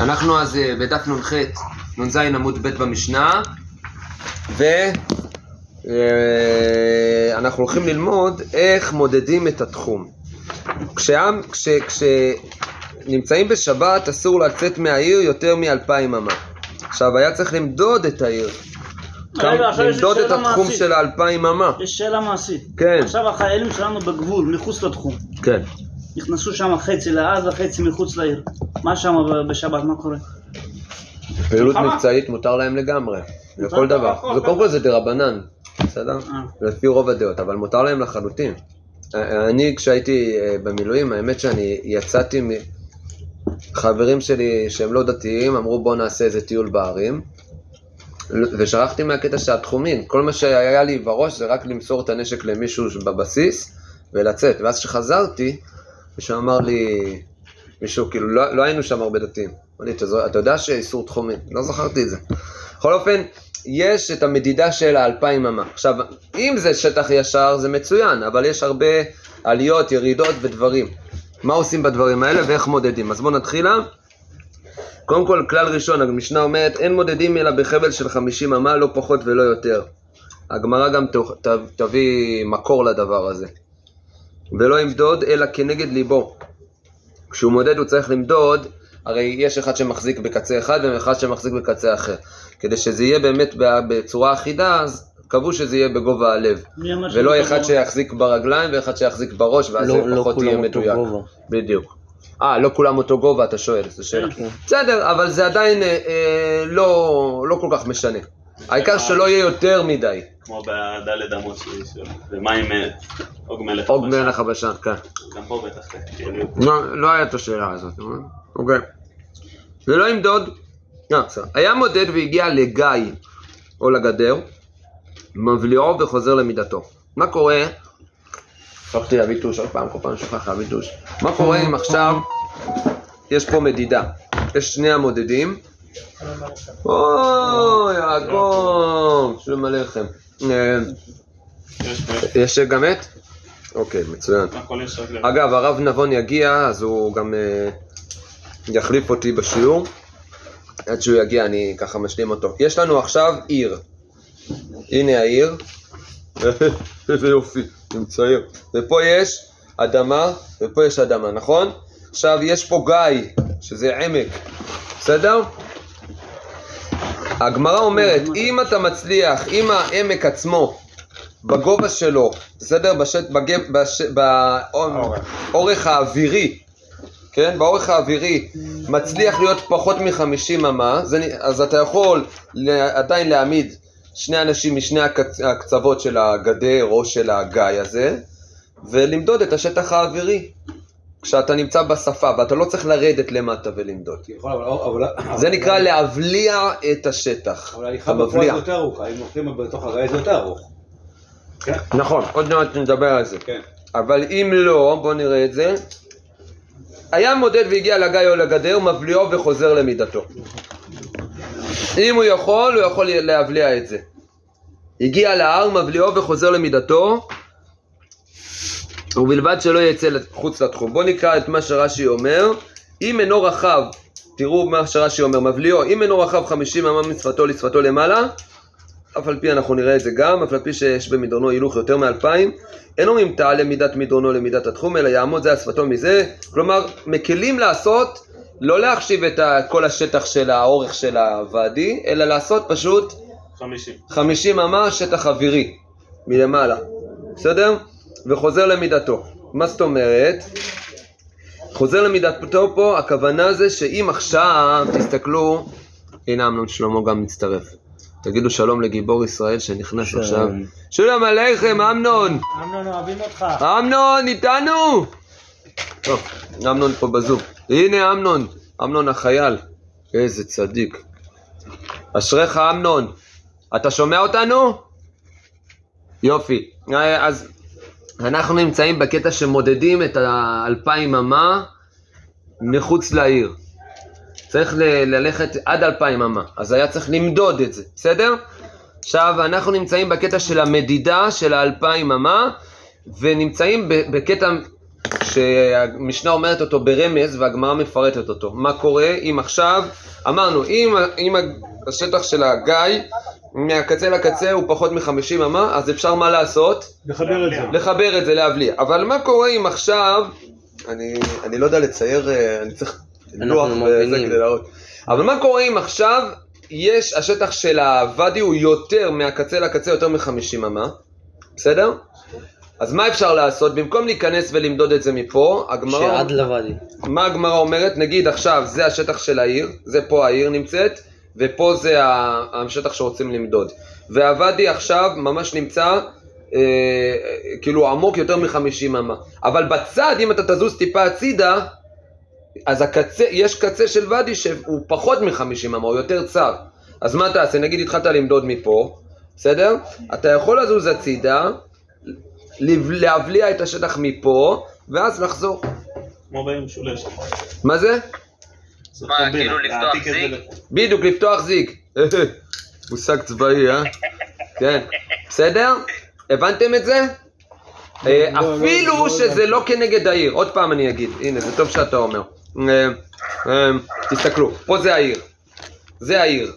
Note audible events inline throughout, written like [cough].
אנחנו אז אה, בדף נ"ח, נ"ז עמוד ב' במשנה, ואנחנו הולכים ללמוד איך מודדים את התחום. כשעם, כש, כשנמצאים בשבת אסור לצאת מהעיר יותר מאלפיים אמה. עכשיו היה צריך למדוד את העיר, רגע, למדוד את התחום מעשית. של האלפיים אמה. יש שאלה מעשית. כן. עכשיו החיילים שלנו בגבול, מחוץ לתחום. כן. נכנסו שם חצי לעזה, חצי מחוץ לעיר. מה שם בשבת, מה קורה? פעילות. מבצעית מותר להם לגמרי, לכל דבר. זה דבר. קודם כל זה דרבנן, בסדר? אה. לפי רוב הדעות, אבל מותר להם לחלוטין. אני כשהייתי אה, במילואים, האמת שאני יצאתי מ... חברים שלי שהם לא דתיים אמרו בוא נעשה איזה טיול בערים ושכחתי מהקטע של התחומים, כל מה שהיה לי בראש זה רק למסור את הנשק למישהו בבסיס ולצאת, ואז כשחזרתי מישהו אמר לי, מישהו כאילו לא, לא היינו שם הרבה דתיים, לי אתה, אתה יודע שאיסור תחומים, לא זכרתי את זה. בכל אופן, יש את המדידה של האלפיים אמה. עכשיו, אם זה שטח ישר זה מצוין, אבל יש הרבה עליות, ירידות ודברים. מה עושים בדברים האלה ואיך מודדים? אז בואו נתחילה. קודם כל, כלל ראשון, המשנה אומרת, אין מודדים אלא בחבל של 50 אמה, לא פחות ולא יותר. הגמרא גם תביא מקור לדבר הזה. ולא ימדוד אלא כנגד ליבו. כשהוא מודד הוא צריך למדוד, הרי יש אחד שמחזיק בקצה אחד ואחד שמחזיק בקצה אחר. כדי שזה יהיה באמת בצורה אחידה, אז קבעו שזה יהיה בגובה הלב. ולא שזה אחד? שיחזיק ברגליים ואחד שיחזיק בראש, ואז לא- זה לא פחות כולם יהיה אותו מדויק. גובה. בדיוק. אה, לא כולם אותו גובה, אתה שואל, זו שאלה. כן. בסדר, אבל זה עדיין אה, אה, לא, לא כל כך משנה. העיקר שלא יהיה יותר מדי. כמו בדלת אמות שלי, של- ומה עם עוג מלך עוג? מלך הבשן, כן. גם פה בטח, כאילו, לא, לא היה את השאלה הזאת, אוקיי. ולא ימדוד, בסדר. היה מודד והגיע לגיא או לגדר, מבליעו וחוזר למידתו. מה קורה? שכחתי להביא טוש עוד פעם, כל פעם שוכח להביא טוש. מה קורה אם עכשיו יש פה מדידה? יש שני המודדים. או, יעקב, שלום עליכם. אה, יש גם את? אוקיי, מצוין. אגב, הרב נבון יגיע, אז הוא גם אה, יחליף אותי בשיעור. עד שהוא יגיע אני ככה משלים אותו. יש לנו עכשיו עיר. הנה העיר. [laughs] איזה יופי, אני מצייר. ופה יש אדמה, ופה יש אדמה, נכון? עכשיו יש פה גיא, שזה עמק, בסדר? הגמרא אומרת, אם אתה מצליח, אם העמק עצמו, בגובה שלו, בסדר? בשט, בגב, בש, באורך האווירי, כן? באורך האווירי מצליח להיות פחות מ-50 אמה, אז אתה יכול עדיין להעמיד שני אנשים משני הקצ, הקצוות של הגדר או של הגיא הזה, ולמדוד את השטח האווירי. כשאתה נמצא בשפה, ואתה לא צריך לרדת למטה ולמדוד. יכול, אבל, אבל, זה נקרא להבליע את השטח. אבל הליכה בפועל. זה יותר ארוכה, אם הולכים בתוך הגיא זה יותר ארוך. כן, נכון, עוד מעט נדבר על זה. כן. אבל אם לא, בואו נראה את זה. היה מודד והגיע לגיא או לגדר, מבליעו וחוזר למידתו. אם הוא יכול, הוא יכול להבליע את זה. הגיע להר, מבליעו וחוזר למידתו, ובלבד שלא יצא חוץ לתחום. בואו נקרא את מה שרש"י אומר. אם אינו רחב, תראו מה שרש"י אומר, מבליעו, אם אינו רחב חמישים אמה משפתו לשפתו למעלה, אף על פי אנחנו נראה את זה גם, אף על פי שיש במדרונו הילוך יותר מאלפיים, אין אומרים תעלה מידת מדרונו למידת התחום, אלא יעמוד זה על שפתו מזה, כלומר, מקלים לעשות, לא להחשיב את כל השטח של האורך של הוואדי, אלא לעשות פשוט 50. 50 אמה שטח אווירי, מלמעלה, בסדר? וחוזר למידתו. מה זאת אומרת? חוזר למידתו פה, הכוונה זה שאם עכשיו, תסתכלו, הנה אמנון שלמה גם מצטרף. תגידו שלום לגיבור ישראל שנכנס שלום. עכשיו. שלום עליכם, אמנון! אמנון, אוהבים אותך. אמנון, איתנו! טוב, אמנון פה בזום. הנה אמנון, אמנון החייל. איזה צדיק. אשריך אמנון. אתה שומע אותנו? יופי. אה, אז אנחנו נמצאים בקטע שמודדים את האלפיים אמה מחוץ לעיר. צריך ל- ללכת עד אלפיים אמה, אז היה צריך למדוד את זה, בסדר? עכשיו, אנחנו נמצאים בקטע של המדידה של האלפיים אמה, ונמצאים בקטע שהמשנה אומרת אותו ברמז והגמרא מפרטת אותו. מה קורה אם עכשיו, אמרנו, אם, אם השטח של הגיא מהקצה לקצה הוא פחות מ-50 אמה, אז אפשר מה לעשות? לחבר את זה. לחבר את זה להבליע. אבל מה קורה אם עכשיו, אני, אני לא יודע לצייר, אה, אני צריך לוח וזה. כדי להראות. אבל מה קורה אם עכשיו יש, השטח של הוואדי הוא יותר מהקצה לקצה, יותר מ-50 אמה, בסדר? אז מה אפשר לעשות? במקום להיכנס ולמדוד את זה מפה, הגמרא... שעד לוואדי. מה הגמרא אומרת? נגיד עכשיו זה השטח של העיר, זה פה העיר נמצאת, ופה זה השטח שרוצים למדוד. והוואדי עכשיו ממש נמצא אה, כאילו עמוק יותר מ-50 אמה. אבל בצד, אם אתה תזוז טיפה הצידה, אז הקצה, יש קצה של ואדי שהוא פחות מ-50 אמה, הוא יותר צר. אז מה תעשה? נגיד התחלת למדוד מפה, בסדר? אתה יכול לזוז הצידה, להבליע את השטח מפה, ואז לחזור. כמו בעיר משולשת. מה זה? מה, כאילו לפתוח זיג? בדיוק, לפתוח זיג. [laughs] מושג צבאי, אה? כן. בסדר? הבנתם את זה? אה, לא, לא, אפילו לא שזה לא כנגד העיר. עוד פעם אני אגיד. הנה, זה טוב שאתה אומר. אה, אה, תסתכלו, פה זה העיר. זה העיר.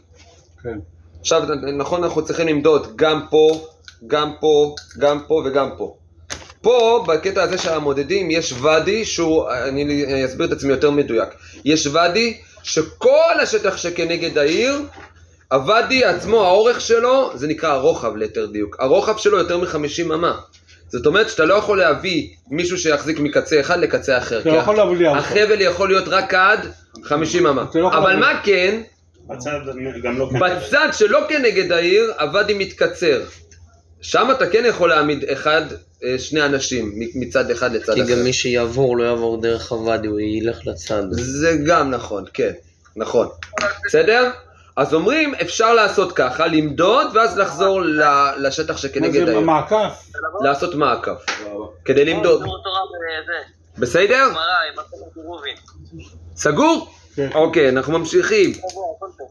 כן. עכשיו, נכון, אנחנו צריכים למדוד גם פה, גם פה, גם פה וגם פה. פה, בקטע הזה של המודדים, יש ואדי שהוא, אני אסביר את עצמי יותר מדויק. יש ואדי שכל השטח שכנגד העיר, הוואדי עצמו, האורך שלו, זה נקרא הרוחב ליתר דיוק. הרוחב שלו יותר מ-50 אמה. זאת אומרת שאתה לא יכול להביא מישהו שיחזיק מקצה אחד לקצה אחר. אתה לא יכול להבליע אותו. החבל יכול להיות רק עד 50 אמה. לא אבל. מה כן? בצד לא בצד שלא כנגד העיר, הוואדי מתקצר. שם אתה כן יכול להעמיד אחד, שני אנשים מ- מצד אחד לצד כי אחר. גם מי שיעבור לא יעבור דרך הוואדי, הוא ילך לצד. זה גם נכון, כן, נכון. בסדר? אז אומרים, אפשר לעשות ככה, למדוד, ואז לחזור ל- לשטח מה שכנגד זה העיר. מעקף? לעשות מעקף, כדי למדוד. בסדר? סגור? כן. אוקיי, אנחנו ממשיכים.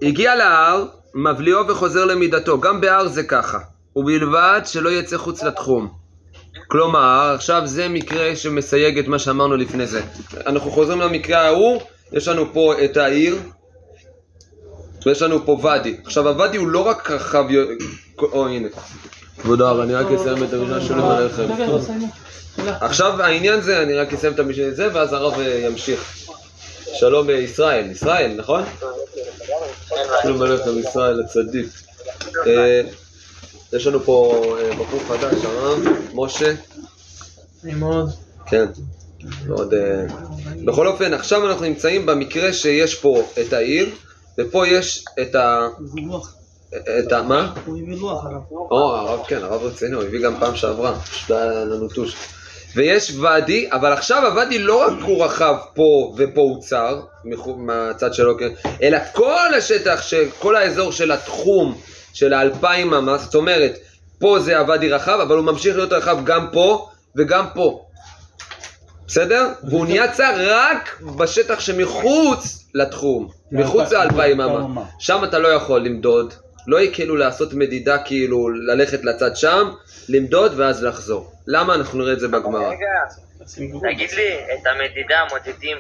הגיע להר, מבליעו וחוזר למידתו. גם בהר זה ככה. ובלבד שלא יצא חוץ לתחום. כלומר, עכשיו זה מקרה שמסייג את מה שאמרנו לפני זה. אנחנו חוזרים למקרה ההוא, יש לנו פה את העיר, ויש לנו פה ואדי. עכשיו הוואדי הוא לא רק רחב, [clears throat] או הנה. כבוד הר, אני רק אסיים את המשנה שלי בלחם. עכשיו העניין זה, אני רק אסיים את המשנה הזה, ואז הרב אה, ימשיך. שלום אה, ישראל, ישראל, נכון? שלום בלחם, ישראל הצדיק. אה, יש לנו פה אה, בחור חדש, הרב, משה. נעים מאוד. כן. מאוד... אה, בכל אופן, עכשיו אנחנו נמצאים במקרה שיש פה את העיר, ופה יש את ה... את ה... מה? הוא הביא לוח עליו. או, הרב כן, הרב רציני, הוא הביא גם פעם שעברה, פשוט היה לנו טוש. ויש ואדי, אבל עכשיו הוואדי לא רק הוא רחב פה ופה הוא צר, מהצד שלו, כן, אלא כל השטח, כל האזור של התחום של האלפיים אמה, זאת אומרת, פה זה הוואדי רחב, אבל הוא ממשיך להיות רחב גם פה וגם פה. בסדר? והוא נהיה צר רק בשטח שמחוץ לתחום, מחוץ לאלפיים אמה. שם אתה לא יכול למדוד, לא יהיה כאילו לעשות מדידה כאילו ללכת לצד שם, למדוד ואז לחזור. למה? אנחנו נראה את זה בגמרא. תגיד לי, את המדידה מודדים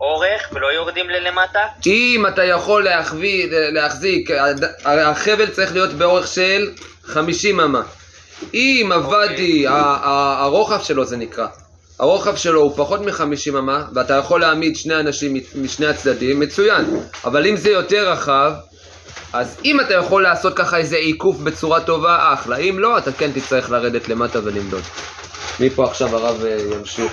אורך ולא יורדים ללמטה? אם אתה יכול להחביא, להחזיק, הרי החבל צריך להיות באורך של 50 אמה. אם הוואדי, ה- הרוחב שלו זה נקרא, הרוחב שלו הוא פחות מ-50 אמה, ואתה יכול להעמיד שני אנשים משני הצדדים, מצוין. אבל אם זה יותר רחב, אז אם אתה יכול לעשות ככה איזה עיקוף בצורה טובה, אחלה. אם לא, אתה כן תצטרך לרדת למטה ולמדוד. מפה עכשיו הרב אה, ימשיך.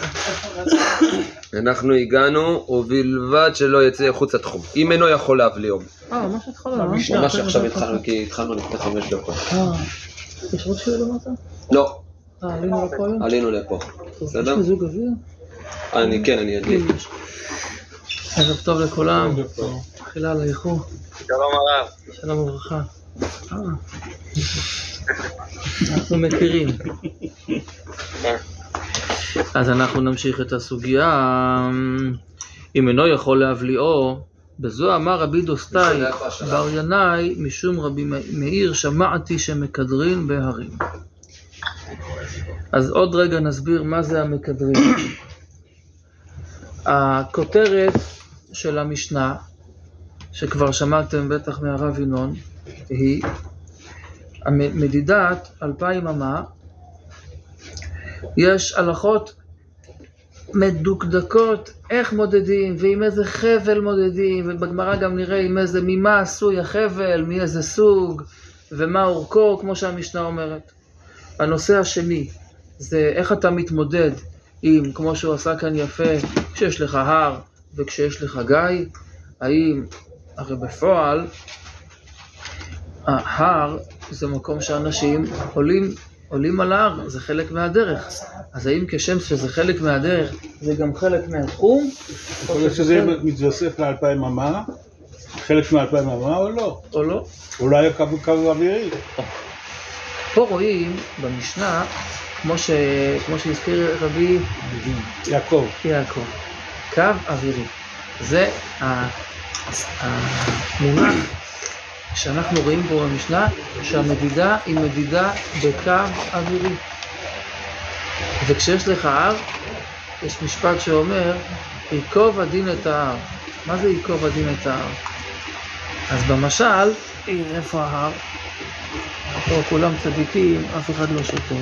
אנחנו הגענו, ובלבד שלא יצא מחוץ לתחום. אם אינו יכול להבליעו. אה, ממש התחלה, אה? ממש עכשיו התחלנו, כי התחלנו לפני חמש דקות. אה, יש עוד שיר למטה? לא, אה, עלינו לפה היום? עלינו לפה. בסדר? יש מיזוג אוויר? אני, כן, אני אדליק. כן. ערב טוב לכולם, תחילה על האיחור, שלום הרב. שלום וברכה. אנחנו מכירים. אז אנחנו נמשיך את הסוגיה. אם אינו יכול להבליעו, בזו אמר רבי דוסטאי בר ינאי, משום רבי מאיר שמעתי שמקדרין בהרים. אז עוד רגע נסביר מה זה המקדרין. הכותרת של המשנה, שכבר שמעתם בטח מהרב ינון, היא מדידת אלפיים אמה. יש הלכות מדוקדקות איך מודדים ועם איזה חבל מודדים, ובגמרא גם נראה עם איזה, ממה עשוי החבל, מאיזה סוג, ומה אורכו, כמו שהמשנה אומרת. הנושא השני זה איך אתה מתמודד עם, כמו שהוא עשה כאן יפה, כשיש לך הר וכשיש לך גיא, האם, הרי בפועל, ההר זה מקום שאנשים עולים, עולים על ההר, זה חלק מהדרך. אז האם כשם שזה חלק מהדרך, זה גם חלק מהתחום? יכול להיות שזה מתווסף לאלפיים אמה, חלק מאלפיים אמה או לא? או לא? אולי קו אווירי. פה רואים במשנה, כמו, ש... כמו שהזכיר רבי יעקב. יעקב, קו אווירי. זה המונח שאנחנו רואים פה במשנה, שהמדידה היא מדידה בקו אווירי. וכשיש לך הר, יש משפט שאומר, ייקוב הדין את ההר. מה זה ייקוב הדין את ההר? אז במשל, עיר, איפה ההר? פה כולם צדיקים, אף אחד לא שותה.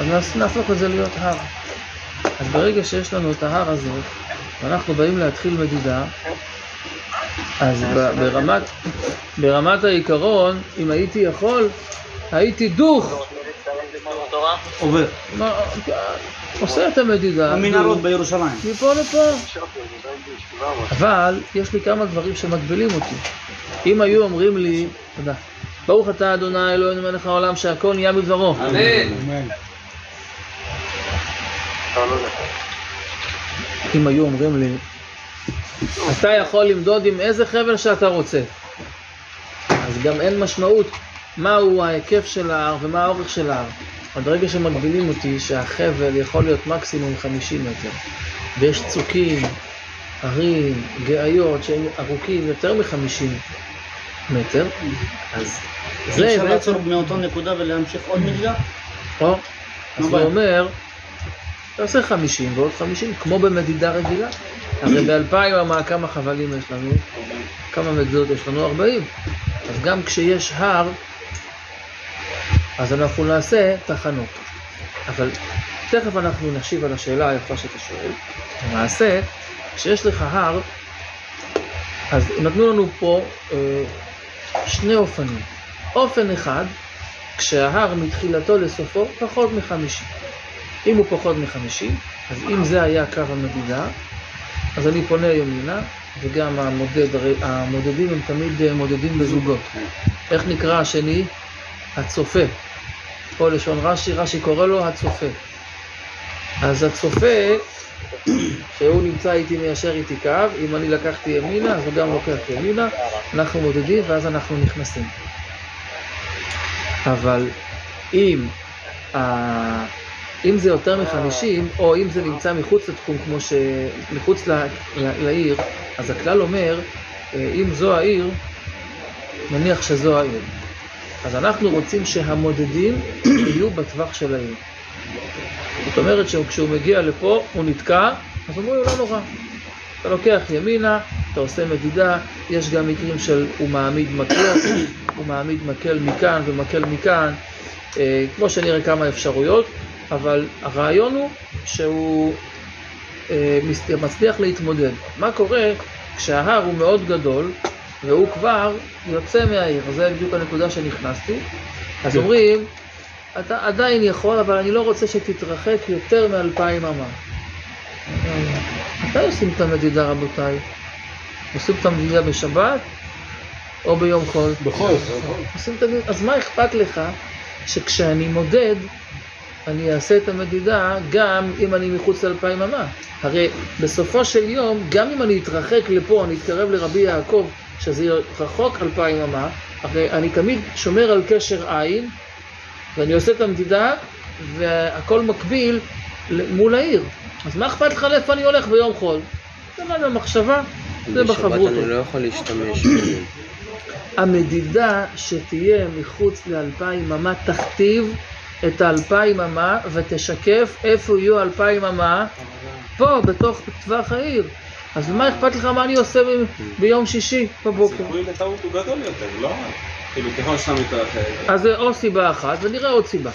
אז נהפוך את זה להיות הר. אז ברגע שיש לנו את ההר הזה, ואנחנו באים להתחיל מדידה, אז ברמת, ברמת העיקרון, אם הייתי יכול, הייתי דוך, תורה? עובר. עושה את המדידה, המנהרות בירושלים. מפה לפה. אבל יש לי כמה דברים שמגבילים אותי. אם היו אומרים לי, תודה, ברוך אתה אדוני אלוהינו מלך העולם שהכל נהיה בדברו. אמן. אמן. אם היו אומרים לי, אתה יכול למדוד עם איזה חבל שאתה רוצה. אז גם אין משמעות מהו ההיקף של ההר ומה האורך של ההר. אבל ברגע שמגבילים אותי שהחבל יכול להיות מקסימום 50 מטר, ויש צוקים, הרים, גאיות שהם ארוכים יותר מ-50 מטר, אז זה אפשר. לעצור מאותו נקודה ולהמשיך עוד מדידה? או, אז הוא? אומר, אתה עושה 50 ועוד 50, כמו במדידה רגילה. הרי באלפיים אמה כמה חבלים יש לנו? כמה מדידות יש לנו? 40. אז גם כשיש הר, אז אנחנו נעשה תחנות. אבל תכף אנחנו נשיב על השאלה היפה שאתה שואל. למעשה, כשיש לך הר, אז נתנו לנו פה אה, שני אופנים. אופן אחד, כשההר מתחילתו לסופו פחות מחמישים. אם הוא פחות מחמישים, אז אם זה היה קו המדידה, אז אני פונה ימינה, וגם המודד, המודדים הם תמיד אה, מודדים בזוגות. איך נקרא השני? הצופה. פה לשון רש"י, רש"י קורא לו הצופה. אז הצופה, [clears throat] שהוא נמצא איתי מיישר איתי קו, אם אני לקחתי ימינה, אז הוא גם לוקח ימינה, אנחנו מודדים ואז אנחנו נכנסים. אבל אם. אם זה יותר מחמישים, או אם זה נמצא מחוץ לתחום, כמו ש... מחוץ. לעיר, אז הכלל אומר, אה, אם זו העיר, נניח שזו העיר. אז אנחנו רוצים שהמודדים [clears throat] יהיו בטווח של העיר. זאת אומרת שכשהוא מגיע לפה, הוא נתקע, אז אומרים לו, לא נורא. אתה לוקח ימינה, אתה עושה מדידה, יש גם מקרים של הוא מעמיד מקל, [clears throat] הוא מעמיד מקל מכאן ומקל מכאן, אה, כמו שנראה כמה אפשרויות, אבל הרעיון הוא שהוא אה, מצליח להתמודד. מה קורה כשההר הוא מאוד גדול והוא כבר יוצא מהעיר, זה בדיוק הנקודה שנכנסתי, אז אומרים, אתה עדיין יכול, אבל אני לא רוצה שתתרחק יותר מאלפיים אמה. מתי עושים את המדידה רבותיי? עושים את המדידה בשבת או ביום חול? בכל עושים את המדידה, אז מה אכפת לך שכשאני מודד, אני אעשה את המדידה גם אם אני מחוץ לאלפיים אמה? הרי בסופו של יום, גם אם אני אתרחק לפה, אני אתקרב לרבי יעקב, שזה רחוק אלפיים אמה, הרי אני תמיד שומר על קשר עין, ואני עושה את המדידה, והכל מקביל מול העיר. אז מה אכפת לך לאיפה אני הולך ביום חול? זה מה במחשבה, זה בשבת בחברותו. אני לא יכול להשתמש בזה. המדידה שתהיה מחוץ לאלפיים אמה תכתיב את האלפיים אמה ותשקף איפה יהיו אלפיים אמה פה, בתוך טווח העיר. אז מה אכפת לך מה אני עושה ביום שישי בבוקר? הסיכוי לטעות הוא גדול יותר, לא? כאילו ככל שאתה מתרחק. אז זה או סיבה אחת, ונראה עוד סיבה.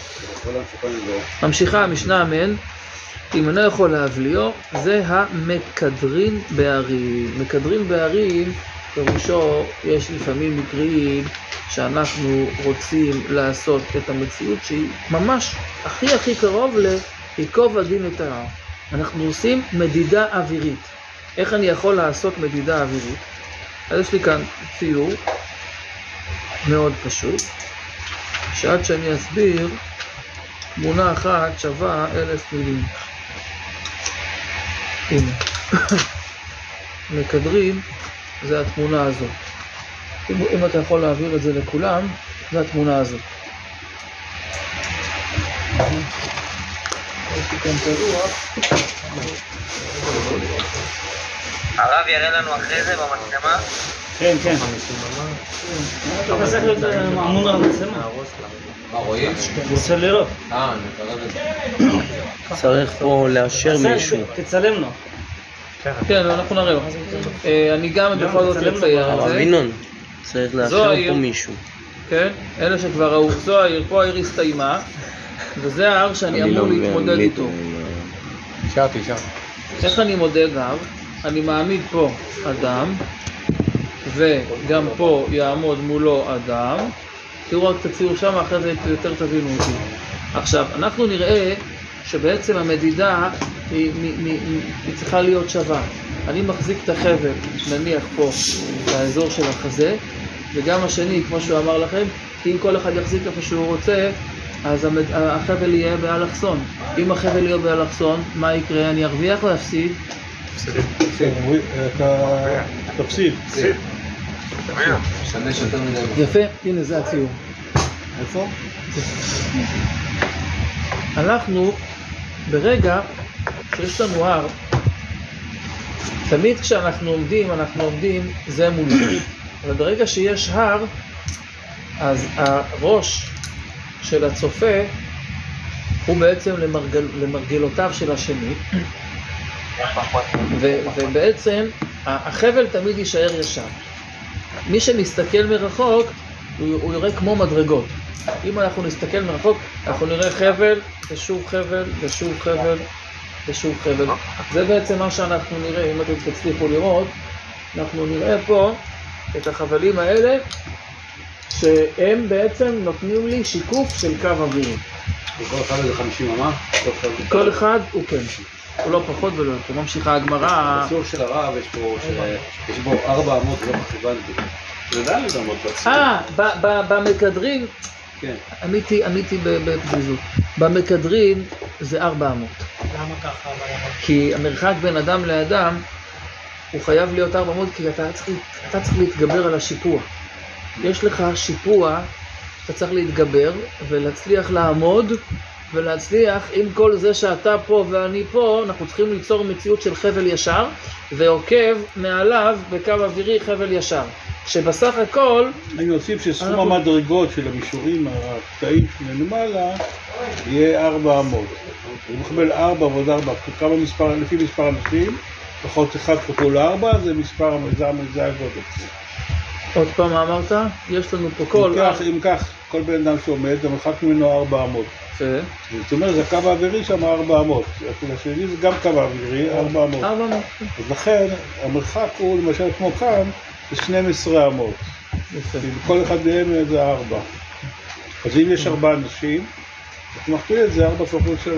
ממשיכה המשנה אמן, אם אינו יכול להבליעו, זה המקדרין בערים. מקדרין בערים, פירושו, יש לפעמים מקרים שאנחנו רוצים לעשות את המציאות שהיא ממש הכי הכי קרוב לייקוב הדין את ההר. אנחנו עושים מדידה אווירית. איך אני יכול לעשות מדידה אווירית? אז יש לי כאן ציור מאוד פשוט, שעד שאני אסביר, תמונה אחת שווה אלף מילים. הנה. [coughs] מקדרים, זה התמונה הזאת. אם, אם אתה יכול להעביר את זה לכולם, זה התמונה הרוח. הרב יראה לנו אחרי זה במצלמה? כן, כן. אתה צריך להיות אמון על המצלמה. מה רואים? רוצה לראות. אה, אני מקרב את זה. צריך פה לאשר מישהו. תצלם לו. כן, אנחנו נראה לו. אה, אני גם בכל זאת אצייר את הרב זה. ינון, צריך לאשר. פה מישהו. כן? אלה שכבר ראו. זו העיר, פה העיר הסתיימה, וזה ההר שאני אני אמור לא מבין להתמודד איתו. שרתי, שרתי. איך אני מודד הר? אני מעמיד פה אדם, וגם פה יעמוד מולו אדם. תראו רק את הציור שם, אחרי זה יותר תבינו אותי. עכשיו, אנחנו נראה שבעצם המדידה היא, מ- מ- היא צריכה להיות שווה. אני מחזיק את החבל, נניח פה, באזור של החזה, וגם השני, כמו שהוא אמר לכם, כי אם כל אחד יחזיק איפה שהוא רוצה, אז המד... החבל יהיה באלכסון. אם החבל יהיה באלכסון, מה יקרה? אני ארוויח או אפסיד? כן, אתה תפסיד. יפה, הנה זה הציור. איפה? אנחנו, ברגע שיש לנו הר, תמיד כשאנחנו עומדים, אנחנו עומדים זה מול זה. אבל ברגע שיש הר, אז הראש של הצופה הוא בעצם למרגל, למרגלותיו של השני, ו, ובעצם החבל תמיד יישאר ישר. מי שמסתכל מרחוק, הוא, הוא יראה כמו מדרגות. אם אנחנו נסתכל מרחוק, אנחנו נראה חבל, ושוב חבל, ושוב חבל, ושוב חבל. זה בעצם מה שאנחנו נראה, אם אתם תצליחו לראות, אנחנו נראה פה את החבלים האלה, שהם בעצם נותנים לי שיקוף של קו אווירי. וכל אחד איזה 50 אמה? כל אחד- הוא כן, הוא לא פחות ולא יותר. ממשיכה הגמרא, בציור של הרב יש פה, ש- יש בו ארבע אמות, לא. זה אמות בציור. אה, במקדרים, כן. עניתי, עניתי ב- בפזיזות. במקדרים זה 400. למה ככה? כי המרחק בין אדם לאדם הוא חייב להיות 400 כי אתה צריך, אתה צריך להתגבר על השיפוע. יש לך שיפוע שאתה צריך להתגבר ולהצליח לעמוד ולהצליח עם כל זה שאתה פה ואני פה, אנחנו צריכים ליצור מציאות של חבל ישר ועוקב מעליו בקו אווירי חבל ישר. שבסך הכל, אני אוסיף שסכום המדרגות של המישורים, הקטעים שלמעלה, יהיה 400. הוא מקבל 4 ועוד 4, כמה מספר, לפי מספר אנשים, פחות 1 כפול 4, זה מספר, זה זה הגודל. עוד פעם מה אמרת? יש לנו פה כל... אם כך, אם כך, כל בן אדם שעומד, המרחק ממנו 400. יפה. זאת אומרת, זה הקו האווירי שם 400. הצד השני זה גם קו האווירי, 400. 400. אז לכן, המרחק הוא, למשל, כמו כאן, 12 אמות. כי כל אחד מהם זה 4. אז אם יש 4 אנשים, אתה מכפיל את זה 4 כפול 3.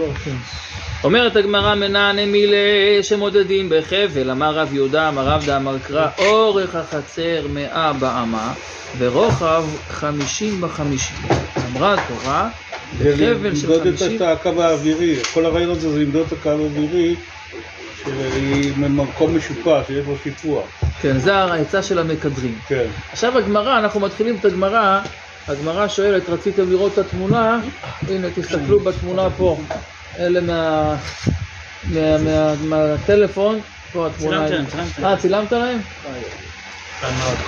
אומרת הגמרא מנענה מילה שמודדים בחבל, אמר רב יהודה, אמר רב דאמר קרא, אורך החצר מאה באמה ורוחב חמישים בחמישים. אמרה התורה, בחבל של למדוד חמישים, את הקו האווירי, כל הרעיון הזה זה למדוד את הקו האווירי שהיא ממקום משופע, שיש בו שיפוע. כן, זה העצה של המקדרים. כן. עכשיו הגמרא, אנחנו מתחילים את הגמרא, הגמרא שואלת, רציתם לראות את התמונה? הנה, תסתכלו בתמונה פה. אלה מה... מה... מה... מהטלפון, פה התמונה. צילמתי היא. להם, צילמתי. אה, צילמת להם?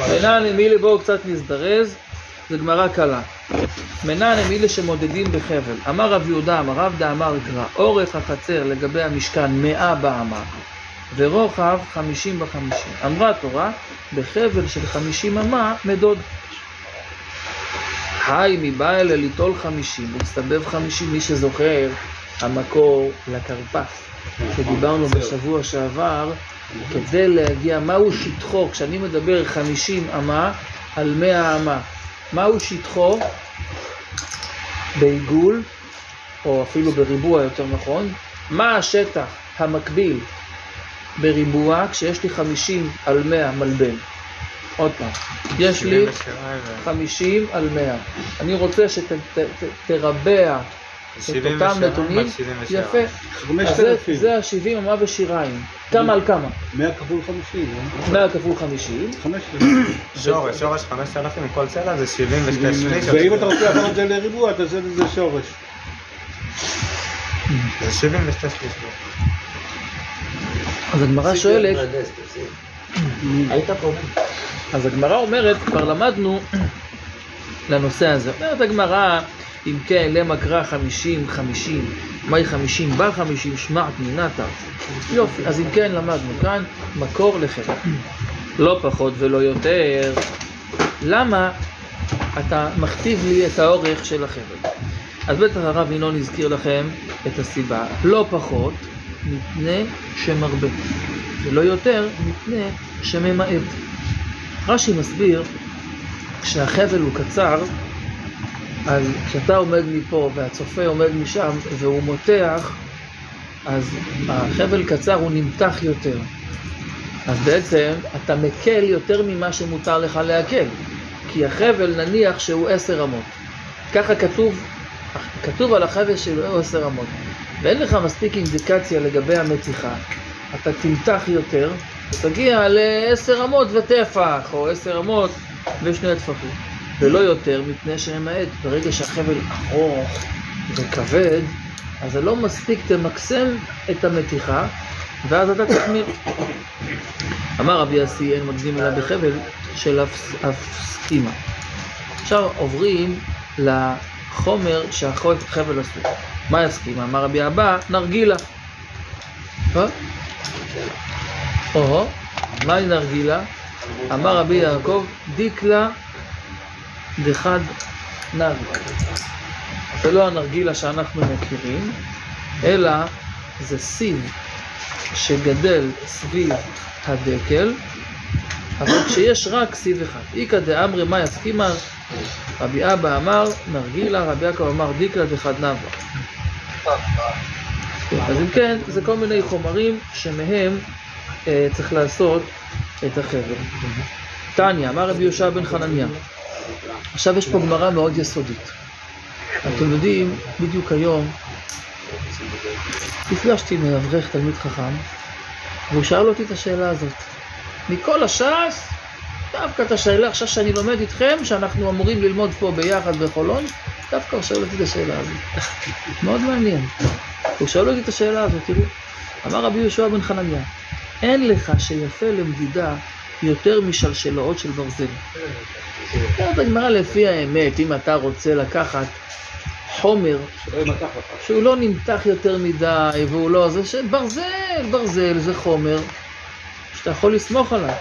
עינן מילי בואו קצת נזדרז, זו גמרא קלה. מנן הם אלה שמודדים בחבל. אמר רב יהודה, אמר רב דאמר גרא, אורך החצר לגבי המשכן מאה באמה, ורוחב חמישים בחמישים. אמרה התורה, בחבל של חמישים אמה מדוד. היי מבא אלה ליטול חמישים, ולסתבב חמישים, מי שזוכר, המקור לכרפס, שדיברנו בשבוע שעבר, כדי להגיע, מהו שטחו, כשאני מדבר חמישים אמה על מאה אמה, מהו שטחו בעיגול, או אפילו בריבוע יותר נכון, מה השטח המקביל בריבוע כשיש לי חמישים על מאה מלבן. עוד פעם, יש לי חמישים על מאה. אני רוצה שתרבע את אותם נתונים, יפה. אז זה- אלפים. זה ה-70 אמה ושיריים. כמה על כמה? 100 כפול 50, לא? 100 כפול 50, 5,000. שורש, שורש 5,000 מכל צלע זה 72 שליש, ואם אתה רוצה לעבור את זה לריבוע, תעשה את זה שורש. זה 72 שליש. אז הגמרא שואלת, אז הגמרא אומרת, כבר למדנו לנושא הזה. אומרת הגמרא, אם כן, למה קרא חמישים חמישים, מהי חמישים בה חמישים שמעת מינתה. יופי, אז אם כן למדנו כאן מקור לחטא. לא פחות ולא יותר. למה אתה מכתיב לי את האורך של החבל? אז בטח הרב ינון הזכיר לכם את הסיבה. לא פחות מפני שמרבה, ולא יותר מפני שממעט. רש"י מסביר, כשהחבל הוא קצר, אז כשאתה עומד מפה והצופה עומד משם והוא מותח, אז החבל קצר הוא נמתח יותר. אז בעצם אתה מקל יותר ממה שמותר לך להקל. כי החבל נניח שהוא עשר אמות. ככה כתוב, כתוב על החבל שהוא עשר אמות. ואין לך מספיק אינדיקציה לגבי המתיחה. אתה תמתח יותר, ותגיע לעשר אמות וטפח, או עשר אמות ושני טפחים. ולא יותר, מפני שממעט, ברגע שהחבל ארוך וכבד, אז זה לא מספיק תמקסם את המתיחה, ואז אתה תחמיר. אמר רבי יסי, אין מקדים אלא בחבל של אפסקימה. עכשיו עוברים לחומר שהחבל עשוי. מה יסכימה? אמר רבי אבא, נרגילה. אה? או, מהי נרגילה? אמר רבי יעקב, דיקלה דחד נבי. זה לא הנרגילה שאנחנו מכירים, אלא זה סיב שגדל סביב הדקל, אבל כשיש רק סיב אחד. איכא דאמרי מה יסכימה? רבי אבא אמר נרגילה, רבי יעקב אמר דיקלה דחד נבי. אז אם כן, זה כל מיני חומרים שמהם אה, צריך לעשות את החבל. תניא, אמר רבי יהושע בן חנניה. עכשיו יש פה גמרא מאוד יסודית. אתם יודעים, בדיוק היום נפגשתי עם אברך תלמיד חכם, והוא שאל אותי את השאלה הזאת. מכל הש"ס, דווקא את השאלה עכשיו שאני לומד איתכם, שאנחנו אמורים ללמוד פה ביחד בחולון, דווקא הוא שואל אותי את השאלה הזאת. [laughs] מאוד מעניין. הוא שואל אותי את השאלה הזאת, תראו. אמר רבי יהושע בן חנניה, אין לך שיפה למדידה יותר משלשלאות של ברזל. אומרת הגמרא לפי האמת, אם אתה רוצה לקחת חומר. שהוא לא נמתח יותר מדי והוא לא... זה שברזל, ברזל זה חומר שאתה יכול לסמוך עליו.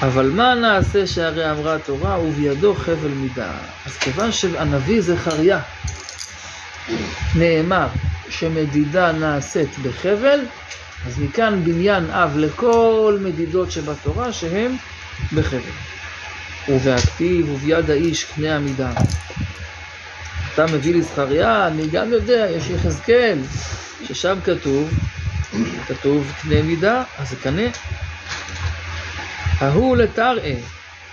אבל מה נעשה שהרי אמרה התורה ובידו חבל מידה. אז כיוון שהנביא זכריה נאמר שמדידה נעשית בחבל, אז מכאן בניין אב לכל מדידות שבתורה שהם בחבל. ובהכתיב וביד האיש קנה המידה. אתה מביא לי זכריה, אני גם יודע, יש יחזקאל, ששם כתוב, כתוב קנה מידה, אז זה קנה. ההוא לתראה,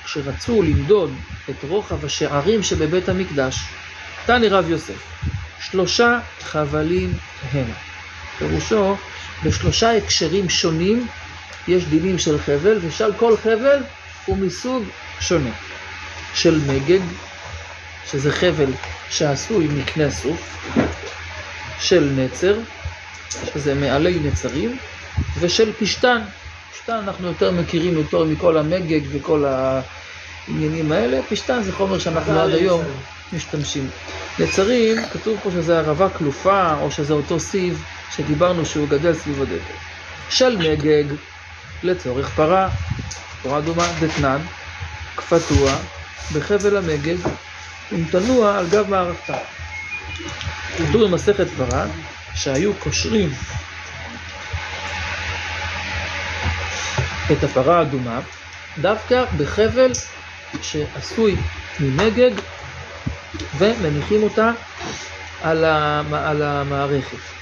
כשרצו למדוד את רוחב השערים שבבית המקדש, תני רב יוסף, שלושה חבלים המה. פירושו, בשלושה הקשרים שונים יש דינים של חבל, ושל כל חבל הוא מסוג שונה. של מגג, שזה חבל שעשוי מקנה סוף, של נצר, שזה מעלי נצרים, ושל פשתן. פשתן אנחנו יותר מכירים יותר מכל המגג וכל העניינים האלה. פשתן זה חומר שאנחנו עד היום משתמשים. נצרים, כתוב פה שזה ערבה כלופה, או שזה אותו סיב שדיברנו שהוא גדל סביב. של מגג, לצורך פרה, פרה אדומה, דתנן, כפתוע, בחבל המגג, ומתנוע על גב מערכתה. כתוב במסכת פרה שהיו קושרים את הפרה האדומה דווקא בחבל שעשוי ממגג ומניחים אותה על המערכת.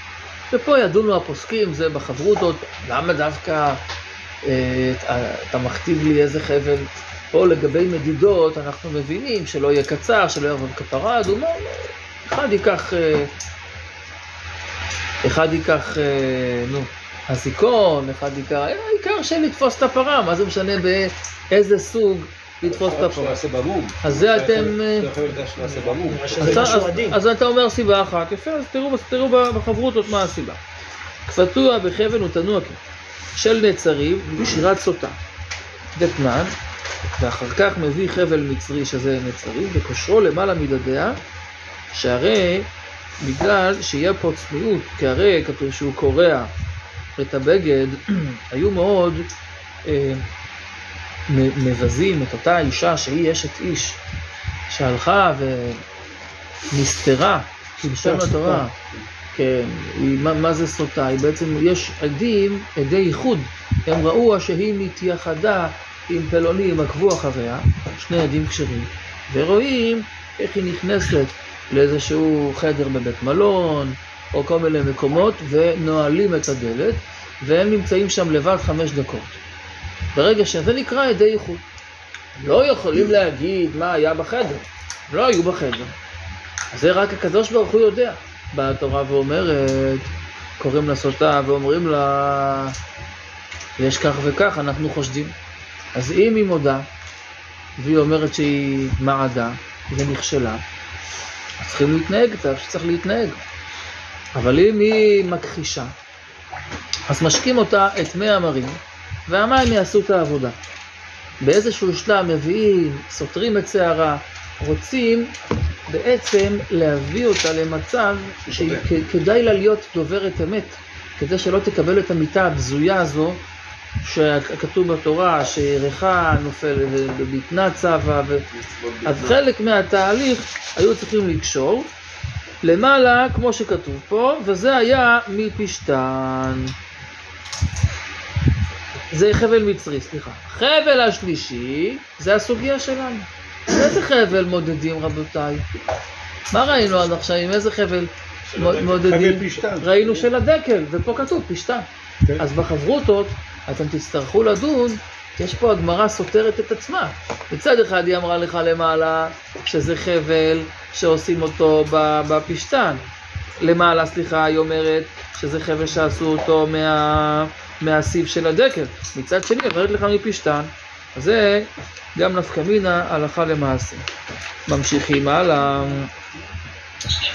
ופה ידונו הפוסקים, זה בחברותות, למה דווקא אה, אתה מכתיב לי איזה חבל? פה לגבי מדידות אנחנו מבינים שלא יהיה קצר, שלא יעבוד כפרה אדומה, אחד ייקח, אה, אחד ייקח, אה, נו, הזיכון, אחד ייקח, העיקר שלתפוס את הפרה, מה זה משנה באיזה סוג לתפוס את במום. אז זה אתם... אז אתה- אומר סיבה אחת, יפה, אז תראו, בחברותות מה הסיבה. כפתוע בחבל ותנוע כי של נצרים ושירת סוטה. דתנן, ואחר כך מביא חבל מצרי שזה נצרים, וקושרו למעלה מדדיה, שהרי בגלל שיהיה פה צניעות, כי הרי כתוב שהוא קורע את הבגד, [clears throat] היו מאוד אה, מבזים את אותה אישה שהיא אשת איש, שהלכה ונסתרה, כלשון התורה. כן, היא, מה, מה זה סוטה? היא בעצם, יש עדים, עדי ייחוד, הם ראו שהיא מתייחדה עם פלונים, עקבו אחריה, שני עדים כשרים, ורואים איך היא נכנסת לאיזשהו חדר בבית מלון, או כל מיני מקומות, ונועלים את הדלת, והם נמצאים שם לבד חמש דקות. ברגע שזה נקרא עדי ייחוד. לא יכולים להגיד מה היה בחדר, לא היו בחדר. אז זה רק הקדוש ברוך הוא יודע. באה התורה ואומרת, קוראים לה סוטה ואומרים לה, יש כך וכך, אנחנו חושדים. אז אם היא מודה, והיא אומרת שהיא מעדה ונכשלה, אז צריכים להתנהג איתה, שצריך להתנהג. אבל אם היא מכחישה, אז משקים אותה את מי המרים, והמים יעשו את העבודה. באיזשהו שלב מביאים, סותרים את שערה, רוצים בעצם להביא אותה למצב שכדאי לה להיות דוברת אמת, כדי שלא תקבל את המיטה הבזויה הזו שכתוב בתורה, שירחה נופל ובטנה צבה, ו... אז חלק מהתהליך היו צריכים לקשור למעלה, כמו שכתוב פה, וזה היה מפשתן. זה חבל מצרי, סליחה. חבל השלישי, זה הסוגיה שלנו. איזה חבל מודדים רבותיי? מה ראינו עד עכשיו? עם איזה חבל מודדים? ראינו של הדקל, ופה כתוב פשתן. כן. אז בחברותות אתם תצטרכו לדון, יש פה הגמרא סותרת את עצמה. מצד אחד היא אמרה לך למעלה שזה חבל שעושים אותו בפשתן. למעלה, סליחה, היא אומרת שזה חבל שעשו אותו מה... מהסיב של הדקל. מצד שני, אומרת לך מפשתן. אז זה גם נפקא מינה הלכה למעשה. ממשיכים הלאה.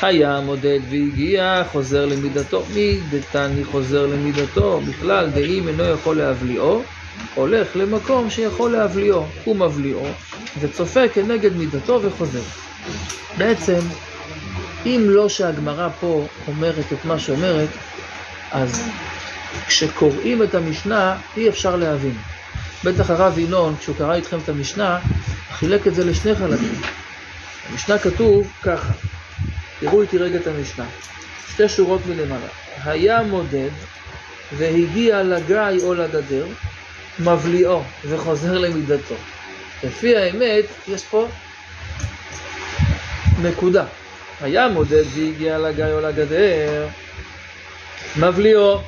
היה מודד והגיע, חוזר למידתו. מי דתני חוזר למידתו? בכלל, דאם אינו יכול להבליעו, הולך למקום שיכול להבליעו. הוא מבליעו, וצופה כנגד מידתו וחוזר. בעצם, אם לא שהגמרא פה אומרת את מה שאומרת, אז כשקוראים את המשנה, אי אפשר להבין. בטח הרב ינון, כשהוא קרא איתכם את המשנה, חילק את זה לשני חלקים. במשנה כתוב ככה, תראו איתי רגע את המשנה, שתי שורות מלמעלה. היה מודד והגיע לגיא או לגדר, מבליעו וחוזר למידתו. לפי האמת, יש פה נקודה. היה מודד והגיע לגיא או לגדר, מבליעו.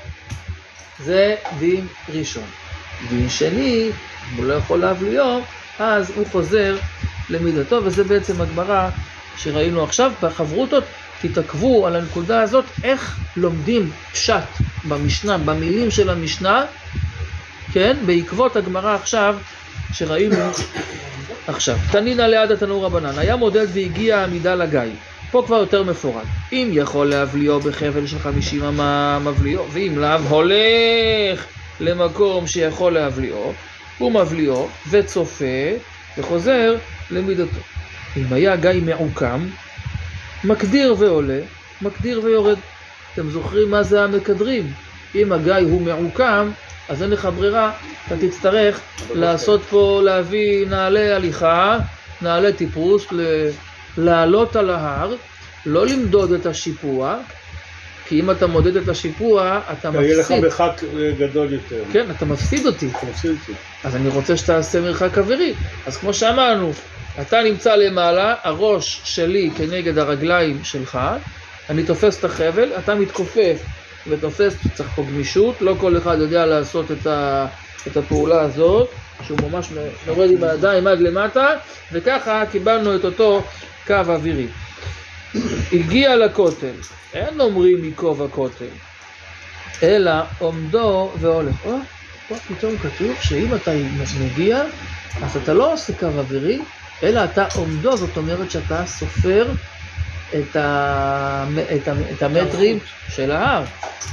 זה דין ראשון. דין שני, הוא לא יכול להבליעו, אז הוא חוזר למידתו, וזה בעצם הגמרא שראינו עכשיו. בחברותות תתעכבו על הנקודה הזאת, איך לומדים פשט במשנה, במילים של המשנה, כן, בעקבות הגמרא עכשיו, שראינו עכשיו. תנינא ליד התנור רבנן, היה מודד והגיע עמידה לגיא. פה כבר יותר מפורט. אם יכול להבליעו בחבל של חמישים אמה מבליעו, ואם לאו הולך למקום שיכול להבליעו, הוא מבליעו וצופה וחוזר למידתו. אם היה גיא מעוקם, מקדיר ועולה, מקדיר ויורד. אתם זוכרים מה זה המקדרים? אם הגיא הוא מעוקם, אז אין לך ברירה, אתה תצטרך לעשות פה, להביא נעלי הליכה, נעלי טיפוס, ל- לעלות על ההר, לא למדוד את השיפוע, כי אם אתה מודד את השיפוע, אתה יהיה לך מפסיד. מרחק אה, גדול יותר. כן, אתה מפסיד אותי. אתה מפסיד אותי. אז אני רוצה שתעשה מרחק אווירי. אז כמו שאמרנו, אתה נמצא למעלה, הראש שלי כנגד הרגליים שלך, אני תופס את החבל, אתה מתכופף ותופס, צריך פה גמישות, לא כל אחד יודע לעשות את, ה, את הפעולה הזאת, שהוא ממש יורד עם הידיים עד למטה, וככה קיבלנו את אותו קו אווירי. הגיע לכותל, אין אומרים ייקוב הכותל, אלא עומדו והולך. או, פה פתאום כתוב שאם אתה מגיע, אז אתה לא עושה קו אווירי, אלא אתה עומדו, זאת אומרת שאתה סופר את, ה... את, ה... את המטרים של ההר.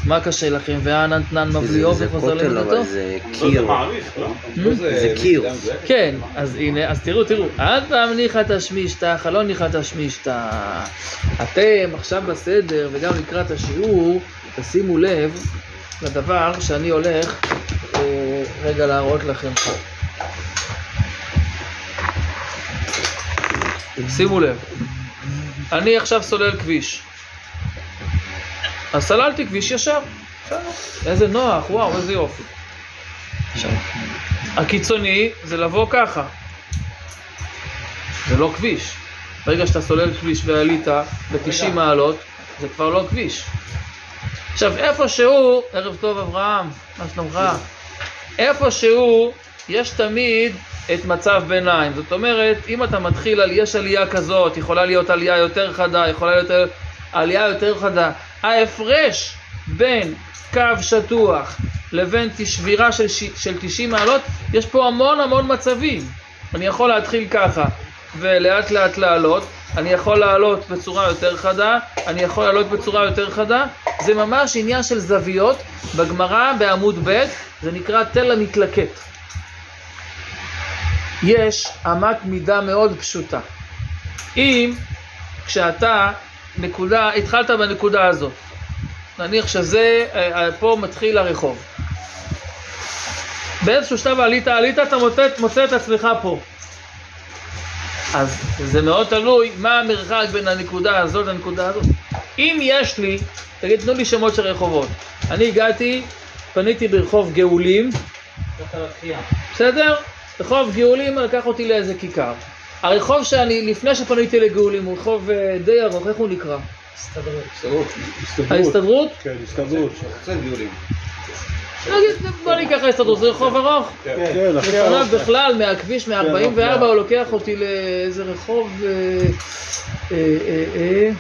מה קשה לכם? ואנא נתנן מבליאו זה וחוזר כותל, למידתו? אבל זה לא, זה קיר. לא? זה קיר. כן, אז הנה, אז תראו, תראו, אל תמניחא תשמישתא, חלון ניחא תשמישתא. אתם עכשיו בסדר, וגם לקראת השיעור, תשימו לב לדבר שאני הולך אה, רגע להראות לכם פה. שימו לב, אני עכשיו סולל כביש. אז סללתי כביש ישר. איזה נוח, וואו, איזה יופי. הקיצוני זה לבוא ככה. זה לא כביש. ברגע שאתה סולל כביש ועלית ב-90 מעלות, זה כבר לא כביש. עכשיו, איפשהו, ערב טוב אברהם, מה שלומך? איפשהו יש תמיד את מצב ביניים. זאת אומרת, אם אתה מתחיל, על, יש עלייה כזאת, יכולה להיות עלייה יותר חדה, יכולה להיות עלייה יותר חדה. ההפרש בין קו שטוח לבין שבירה של, של 90 מעלות, יש פה המון המון מצבים. אני יכול להתחיל ככה, ולאט לאט לעלות, אני יכול לעלות בצורה יותר חדה, אני יכול לעלות בצורה יותר חדה, זה ממש עניין של זוויות. בגמרא בעמוד ב' זה נקרא תל המתלקט. יש אמת מידה מאוד פשוטה. אם כשאתה נקודה, התחלת בנקודה הזאת, נניח שזה, אה, אה, פה מתחיל הרחוב. באיזשהו שלב עלית, עלית, אתה מוצא, מוצא את עצמך פה. אז זה מאוד תלוי מה המרחק בין הנקודה הזאת לנקודה הזאת. אם יש לי, תגיד, תנו לי שמות של רחובות. אני הגעתי, פניתי ברחוב גאולים, בסדר? רחוב גאולים לקח אותי לאיזה כיכר. הרחוב שאני, לפני שפניתי לגאולים, הוא רחוב אה, די ארוך, איך הוא נקרא? הסתדרות. ההסתדרות? כן, הסתדרות. קצת גיולים. נגיד, בוא ניקח ההסתדרות, זה רחוב ארוך. כן, הכי לפניו ארוך. בכלל, מהכביש, מ-44, כן, הוא לוקח אותי לאיזה רחוב... אה, אה,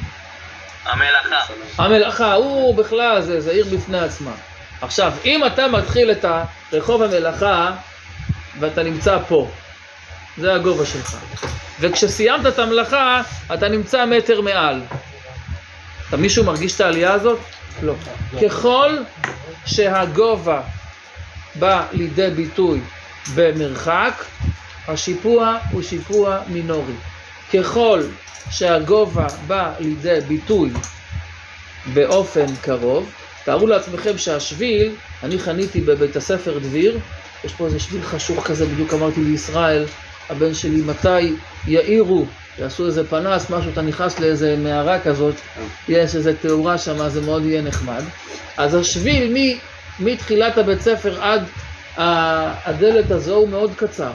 המלאכה. המלאכה, הוא בכלל, זה, זה עיר בפני עצמה. עכשיו, אם אתה מתחיל את רחוב המלאכה, ואתה נמצא פה, זה הגובה שלך. וכשסיימת את המלאכה, אתה נמצא מטר מעל. אתה מישהו מרגיש את העלייה הזאת? לא. ככל שהגובה בא לידי ביטוי במרחק, השיפוע הוא שיפוע מינורי. ככל שהגובה בא לידי ביטוי באופן קרוב, תארו לעצמכם שהשביל, אני חניתי בבית הספר דביר, יש פה איזה שביל חשוך כזה, בדיוק אמרתי לישראל, הבן שלי, מתי יאירו, יעשו איזה פנס, משהו, אתה נכנס לאיזה מערה כזאת, יש איזה תאורה שם, זה מאוד יהיה נחמד. אז השביל מ, מתחילת הבית ספר עד הדלת הזו הוא מאוד קצר.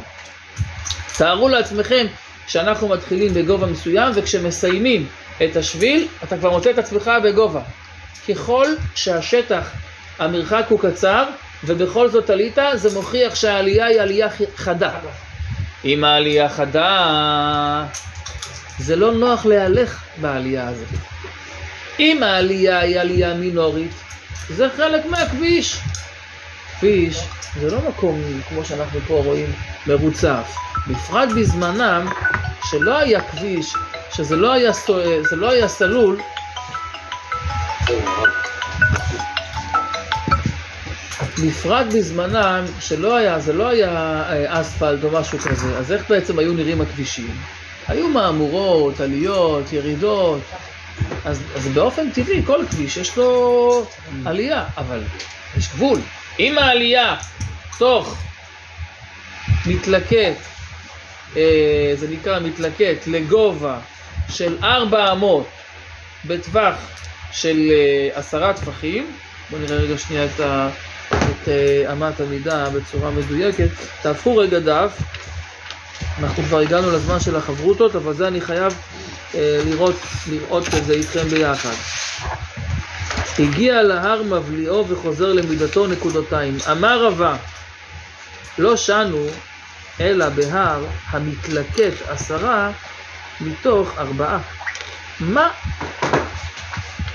תארו לעצמכם שאנחנו מתחילים בגובה מסוים, וכשמסיימים את השביל, אתה כבר מוצא את עצמך בגובה. ככל שהשטח, המרחק הוא קצר, ובכל זאת עלית, זה מוכיח שהעלייה היא עלייה חדה. אם העלייה חדה, זה לא נוח להלך בעלייה הזאת. אם העלייה היא עלייה מינורית, זה חלק מהכביש. כביש זה לא מקום, כמו שאנחנו פה רואים, מרוצף. בפרט בזמנם, שלא היה כביש, שזה לא היה, סו- זה לא היה סלול, בפרט בזמנם, שלא היה, זה לא היה אה, אספלט או משהו כזה, אז איך בעצם היו נראים הכבישים? היו מהמורות, עליות, ירידות, אז, אז באופן טבעי כל כביש יש לו עלייה, אבל יש גבול. אם העלייה תוך מתלקט, אה, זה נקרא מתלקט, לגובה של ארבע אמות בטווח של אה, עשרה טפחים, בואו נראה רגע שנייה את, ה, את אה, אמת המידה בצורה מדויקת, תהפכו רגע דף, אנחנו כבר הגענו לזמן של החברותות, אבל זה אני חייב אה, לראות, לראות את זה איתכם ביחד. הגיע להר מבליעו וחוזר למידתו נקודותיים. אמר רבה, לא שנו אלא בהר המתלקט עשרה מתוך ארבעה. מה?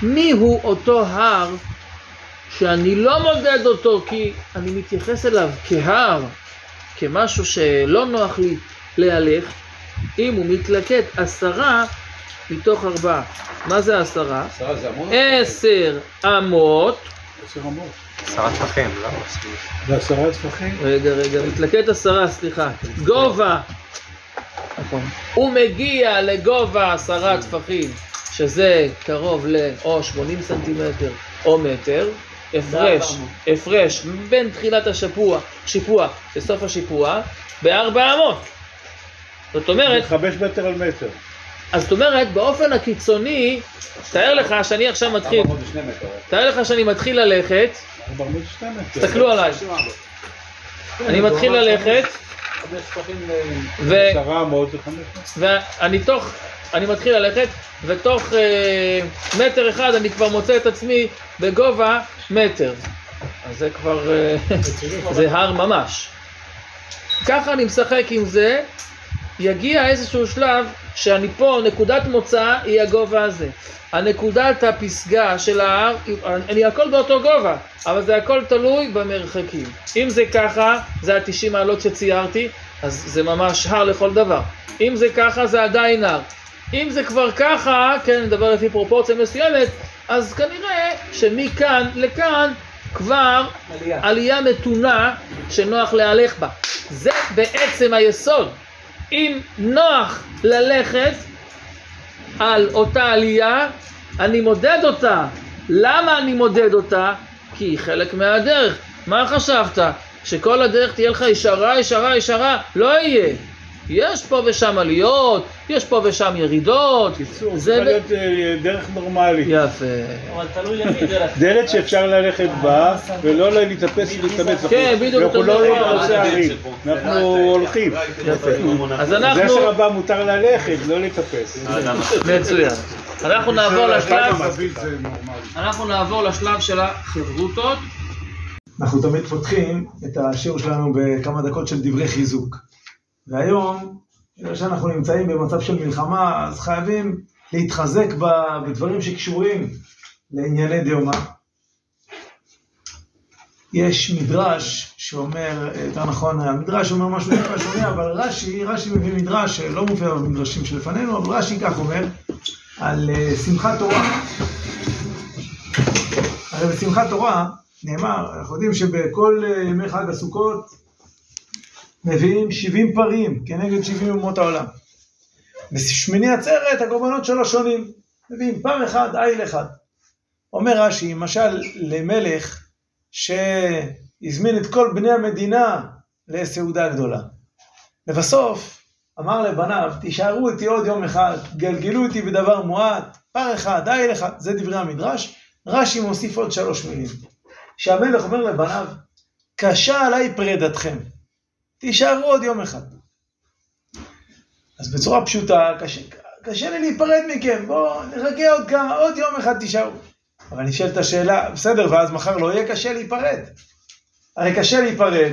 מי הוא אותו הר שאני לא מודד אותו כי אני מתייחס אליו כהר, כמשהו שלא נוח לי להלך, אם הוא מתלקט עשרה מתוך ארבעה. מה זה עשרה? עשרה זה המון? עשר אמות, עשר אמות. עשרה טפחים, לא? ועשרה טפחים? רגע, רגע, מתלקט עשרה, סליחה, גובה, נכון, הוא מגיע לגובה עשרה טפחים, שזה קרוב ל... או 80 סנטימטר או מטר, הפרש, הפרש בין תחילת השיפוע, שיפוע לסוף השיפוע, בארבע אמות. זאת אומרת, חמש מטר על מטר. אז זאת אומרת, באופן הקיצוני, תאר לך שאני עכשיו מתחיל, מטר. תאר לך שאני מתחיל ללכת, ארבע מאות ושני מטר. תסתכלו עליי, אני מתחיל ללכת, מטר. ואני תוך, אני מתחיל ללכת, ותוך אה, מטר אחד אני כבר מוצא את עצמי בגובה מטר. אז זה כבר, אה, [laughs] זה הר ממש. ככה אני משחק עם זה, יגיע איזשהו שלב שאני פה, נקודת מוצא היא הגובה הזה. הנקודת הפסגה של ההר, אני הכל באותו גובה, אבל זה הכל תלוי במרחקים. אם זה ככה, זה ה-90 מעלות שציירתי, אז זה ממש הר לכל דבר. אם זה ככה, זה עדיין הר. אם זה כבר ככה, כן, נדבר לפי פרופורציה מסוימת, אז כנראה שמכאן לכאן כבר עלייה, עלייה מתונה שנוח להלך בה. זה בעצם היסוד. אם נוח ללכת על אותה עלייה, אני מודד אותה. למה אני מודד אותה? כי היא חלק מהדרך. מה חשבת? שכל הדרך תהיה לך ישרה, ישרה, ישרה? לא יהיה. יש פה ושם עליות, יש פה ושם ירידות. קיצור, זה ב- להיות אה, דרך נורמלית. יפה. אבל תלוי למי דרך. דלת שאפשר ללכת בה, ולא להתאפס ולהתאמץ. כן, בדיוק אנחנו אותו לא דבר. עושה הרים, אנחנו הולכים. יפה. אז זה אנחנו... שהרבה מותר ללכת, לא להתאפס. מצוין. אנחנו נעבור לשלב, זה נורמלי. אנחנו נעבור לשלב של החברותות. אנחנו תמיד פותחים את השיעור שלנו בכמה דקות של דברי חיזוק. והיום, בגלל שאנחנו נמצאים במצב של מלחמה, אז חייבים להתחזק בדברים שקשורים לענייני דיומא. יש מדרש שאומר, יותר נכון, המדרש אומר משהו טיפה שונה, אבל רש"י, רש"י מביא מדרש שלא מופיע במדרשים שלפנינו, אבל רש"י כך אומר, על אה, שמחת תורה. הרי בשמחת תורה נאמר, אנחנו יודעים שבכל אה, ימי חג הסוכות מביאים 70 פרים כנגד 70 אומות העולם. בשמיני עצרת הקורבנות שלו שונים. מביאים פר אחד, איל אחד. אומר רש"י, משל למלך שהזמין את כל בני המדינה לסעודה גדולה. לבסוף אמר לבניו, תישארו איתי עוד יום אחד, גלגלו איתי בדבר מועט, פר אחד, איל אחד, זה דברי המדרש. רש"י מוסיף עוד שלוש מילים. שהמלך אומר לבניו, קשה עליי פרידתכם, תישארו עוד יום אחד. אז בצורה פשוטה, קשה, קשה לי להיפרד מכם, בואו נחכה עוד כמה, עוד יום אחד תישארו. אבל נשאלת השאלה, בסדר, ואז מחר לא יהיה קשה להיפרד. הרי קשה להיפרד,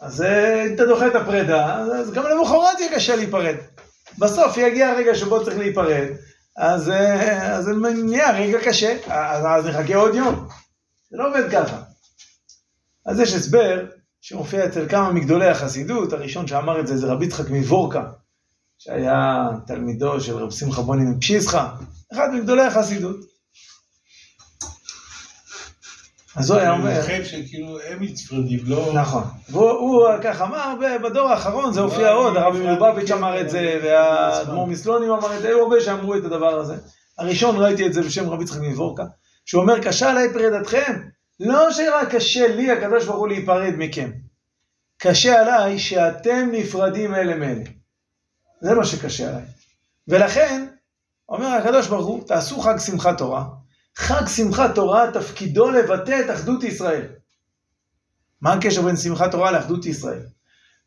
אז אה, אם אתה דוחה את הפרידה, אז- אז גם למחרת יהיה קשה להיפרד. בסוף יגיע הרגע שבו צריך להיפרד, אז, אה, אז זה נהיה רגע קשה, אז, אז נחכה עוד יום. זה לא עובד ככה. אז יש הסבר שמופיע אצל כמה מגדולי החסידות, הראשון שאמר את זה זה רבי יצחק מוורקה, שהיה תלמידו של רב שמחה בוני מפשיסחה, אחד מגדולי החסידות. אז הוא היה אומר... לכן שכאילו הם נצפרדים, לא... נכון. והוא הוא כך אמר, בדור האחרון זה הופיע עוד, אני הרבי מלובביץ' מכם, אמר את זה, אני- והאדמו"ר מסלונים אמר את זה, היו הרבה שאמרו את הדבר הזה. הראשון ראיתי את זה בשם רבי יצחק מוורקה, שהוא אומר, קשה עליי פרידתכם, לא שרק קשה לי, הקדוש ברוך הוא, להיפרד מכם. קשה עליי שאתם נפרדים אלה מאלה. זה מה שקשה עליי. ולכן, אומר הקדוש ברוך הוא, תעשו חג שמחת תורה. חג שמחת תורה תפקידו לבטא את אחדות ישראל. מה הקשר בין שמחת תורה לאחדות ישראל?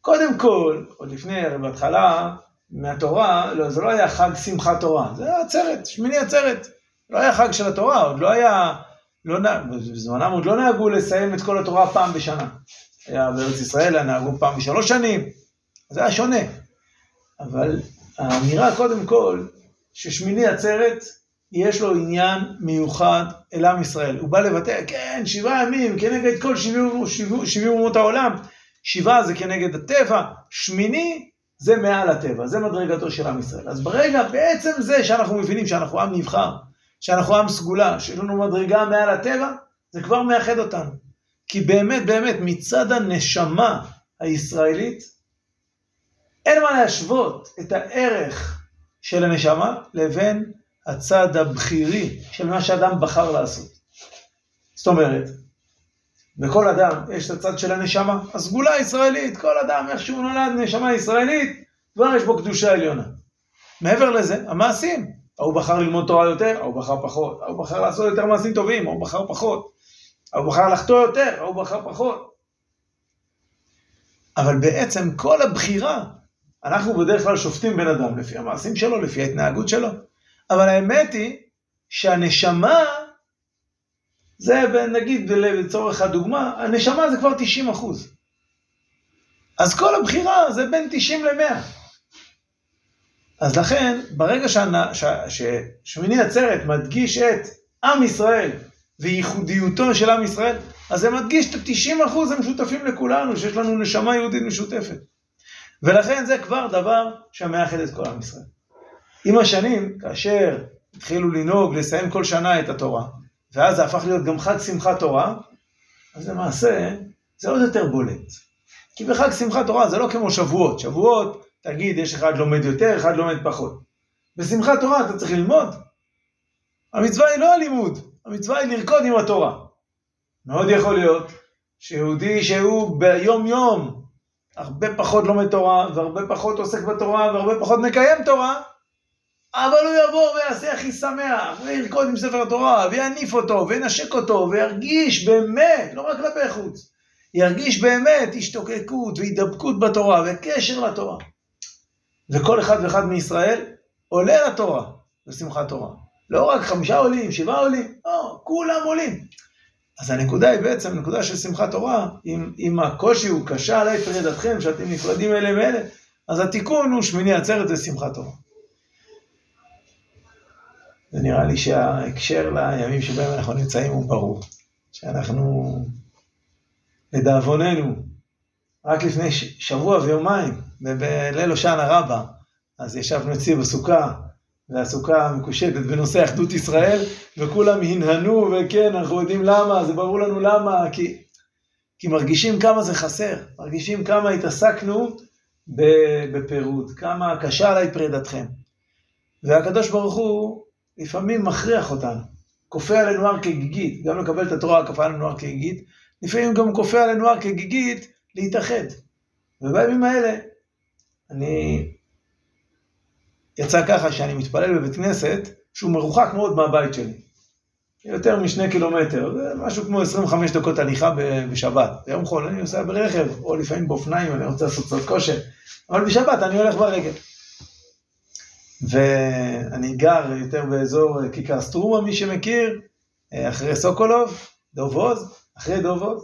קודם כל, עוד לפני, הרי בהתחלה, מהתורה, לא, זה לא היה חג שמחת תורה, זה היה עצרת, שמיני עצרת. לא היה חג של התורה, עוד לא היה, לא, נ- בזמנם עוד לא נהגו לסיים את כל התורה פעם בשנה. היה בארץ ישראל, נהגו פעם בשלוש שנים, זה היה שונה. אבל האמירה קודם כל, ששמיני עצרת, יש לו עניין מיוחד אל עם ישראל. הוא בא לבטא, כן, שבעה ימים כנגד כל שבעים אומות העולם. שבעה זה כנגד הטבע, שמיני זה מעל הטבע, זה מדרגתו של עם ישראל. אז ברגע, בעצם זה שאנחנו מבינים שאנחנו עם נבחר, שאנחנו עם סגולה, שיש לנו מדרגה מעל הטבע, זה כבר מאחד אותנו. כי באמת, באמת, מצד הנשמה הישראלית, אין מה להשוות את הערך של הנשמה לבין הצד הבכירי של מה שאדם בחר לעשות. זאת אומרת, בכל אדם יש את הצד של הנשמה, הסגולה הישראלית, כל אדם איך שהוא נולד נשמה ישראלית, כבר יש בו קדושה עליונה. מעבר לזה, המעשים, ההוא בחר ללמוד תורה יותר, ההוא בחר פחות, ההוא בחר לעשות יותר מעשים טובים, ההוא בחר פחות, ההוא בחר לחטוא יותר, ההוא בחר פחות. אבל בעצם כל הבחירה, אנחנו בדרך כלל שופטים בן אדם לפי המעשים שלו, לפי ההתנהגות שלו, אבל האמת היא שהנשמה, זה נגיד לצורך הדוגמה, הנשמה זה כבר 90 אחוז. אז כל הבחירה זה בין 90 ל-100. אז לכן, ברגע ששמיני עצרת מדגיש את עם ישראל וייחודיותו של עם ישראל, אז זה מדגיש את ה-90 אחוז הם משותפים לכולנו, שיש לנו נשמה יהודית משותפת. ולכן זה כבר דבר שמאחד את כל עם ישראל. עם השנים, כאשר התחילו לנהוג, לסיים כל שנה את התורה, ואז זה הפך להיות גם חג שמחת תורה, אז למעשה זה עוד יותר בולט. כי בחג שמחת תורה זה לא כמו שבועות. שבועות, תגיד, יש אחד לומד יותר, אחד לומד פחות. בשמחת תורה אתה צריך ללמוד. המצווה היא לא הלימוד, המצווה היא לרקוד עם התורה. מאוד יכול להיות שיהודי שהוא ביום יום הרבה פחות לומד תורה, והרבה פחות עוסק בתורה, והרבה פחות מקיים תורה, אבל הוא יבוא ויעשה הכי שמח, וירקוד עם ספר התורה, ויניף אותו, וינשק אותו, וירגיש באמת, לא רק כלפי חוץ, ירגיש באמת השתוקקות והידבקות בתורה, וקשר לתורה. וכל אחד ואחד מישראל עולה לתורה, בשמחת תורה. לא רק חמישה עולים, שבעה עולים, לא, כולם עולים. אז הנקודה היא בעצם נקודה של שמחת תורה, אם, אם הקושי הוא קשה עליי פרידתכם, שאתם נפרדים אלה מאלה, אז התיקון הוא שמיני עצרת ושמחת תורה. זה נראה לי שההקשר לימים שבהם אנחנו נמצאים הוא ברור. שאנחנו, לדאבוננו, רק לפני שבוע ויומיים, בליל הושענא רבה, אז ישבנו אצלי בסוכה, והסוכה מקושטת בנושא אחדות ישראל, וכולם הנהנו, וכן, אנחנו יודעים למה, זה ברור לנו למה, כי, כי מרגישים כמה זה חסר, מרגישים כמה התעסקנו בפירוד, כמה קשה עליי פרידתכם. והקדוש ברוך הוא לפעמים מכריח אותנו, כופה עלינו הר כגיגית, גם לקבל את התורה כופה עלינו הר כגיגית, לפעמים גם כופה עלינו הר כגיגית להתאחד. ובימים האלה, אני... יצא ככה שאני מתפלל בבית כנסת, שהוא מרוחק מאוד מהבית שלי. יותר משני קילומטר, זה משהו כמו 25 דקות הליכה בשבת. ביום חול אני נוסע ברכב, או לפעמים באופניים, אני רוצה לעשות קצת כושר, אבל בשבת אני הולך ברגל. ואני גר יותר באזור אה, כיכר סטרומה, מי שמכיר, אה, אחרי סוקולוב, דוב עוז, אחרי דוב עוז,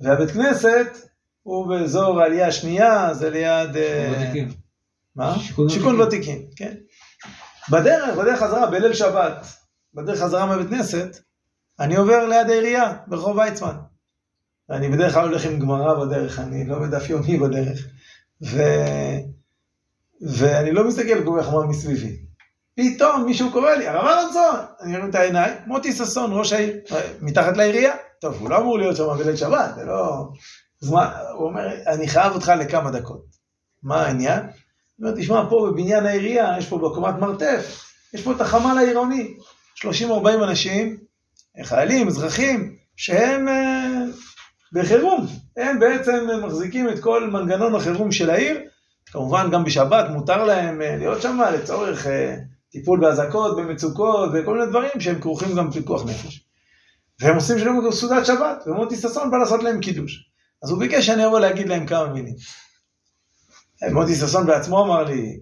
והבית כנסת הוא באזור העלייה השנייה, זה ליד... אה, ותיקים. מה? שיכון ותיקים. ותיקים, כן. בדרך, בדרך חזרה, בליל שבת, בדרך חזרה מהבית כנסת, אני עובר ליד העירייה, ברחוב ויצמן. ואני בדרך כלל הולך עם גמרא בדרך, אני לא בדף יומי בדרך. ו... ואני לא מסתכל כל כך מה מסביבי. פתאום מישהו קורא לי, הרב אהרונסון, אני מרים את העיניים, מוטי ששון, ראש העיר, מתחת לעירייה, טוב, הוא לא אמור להיות שם בליל שבת, זה לא... אז מה, הוא אומר, אני חייב אותך לכמה דקות. מה העניין? הוא אומר, תשמע, פה בבניין העירייה, יש פה בקומת מרתף, יש פה את החמ"ל העירוני, 30-40 אנשים, חיילים, אזרחים, שהם אה, בחירום. הם בעצם מחזיקים את כל מנגנון החירום של העיר. כמובן, גם בשבת מותר להם אה, להיות שם לצורך אה, טיפול באזעקות, במצוקות, וכל מיני דברים שהם כרוכים גם בפיקוח נפש. והם עושים שלום סעודת שבת, ומוטי ששון בא לעשות להם קידוש. אז הוא ביקש שאני אבוא להגיד להם כמה מילים. מוטי ששון בעצמו אמר לי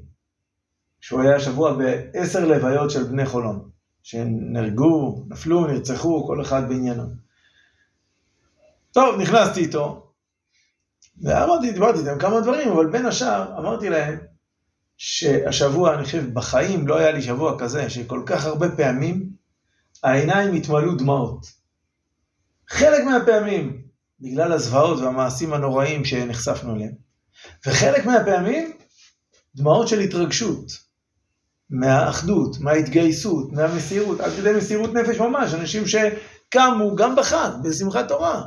שהוא היה השבוע בעשר לוויות של בני חולון, שנהרגו, נפלו, נרצחו, כל אחד בעניינו. טוב, נכנסתי איתו, ואמרתי, דיברתי איתם כמה דברים, אבל בין השאר אמרתי להם שהשבוע, אני חושב, בחיים לא היה לי שבוע כזה, שכל כך הרבה פעמים העיניים התמלאו דמעות. חלק מהפעמים, בגלל הזוועות והמעשים הנוראים שנחשפנו אליהם, וחלק מהפעמים, דמעות של התרגשות, מהאחדות, מההתגייסות, מהמסירות, עד כדי מסירות נפש ממש, אנשים שקמו גם בחג, בשמחת תורה.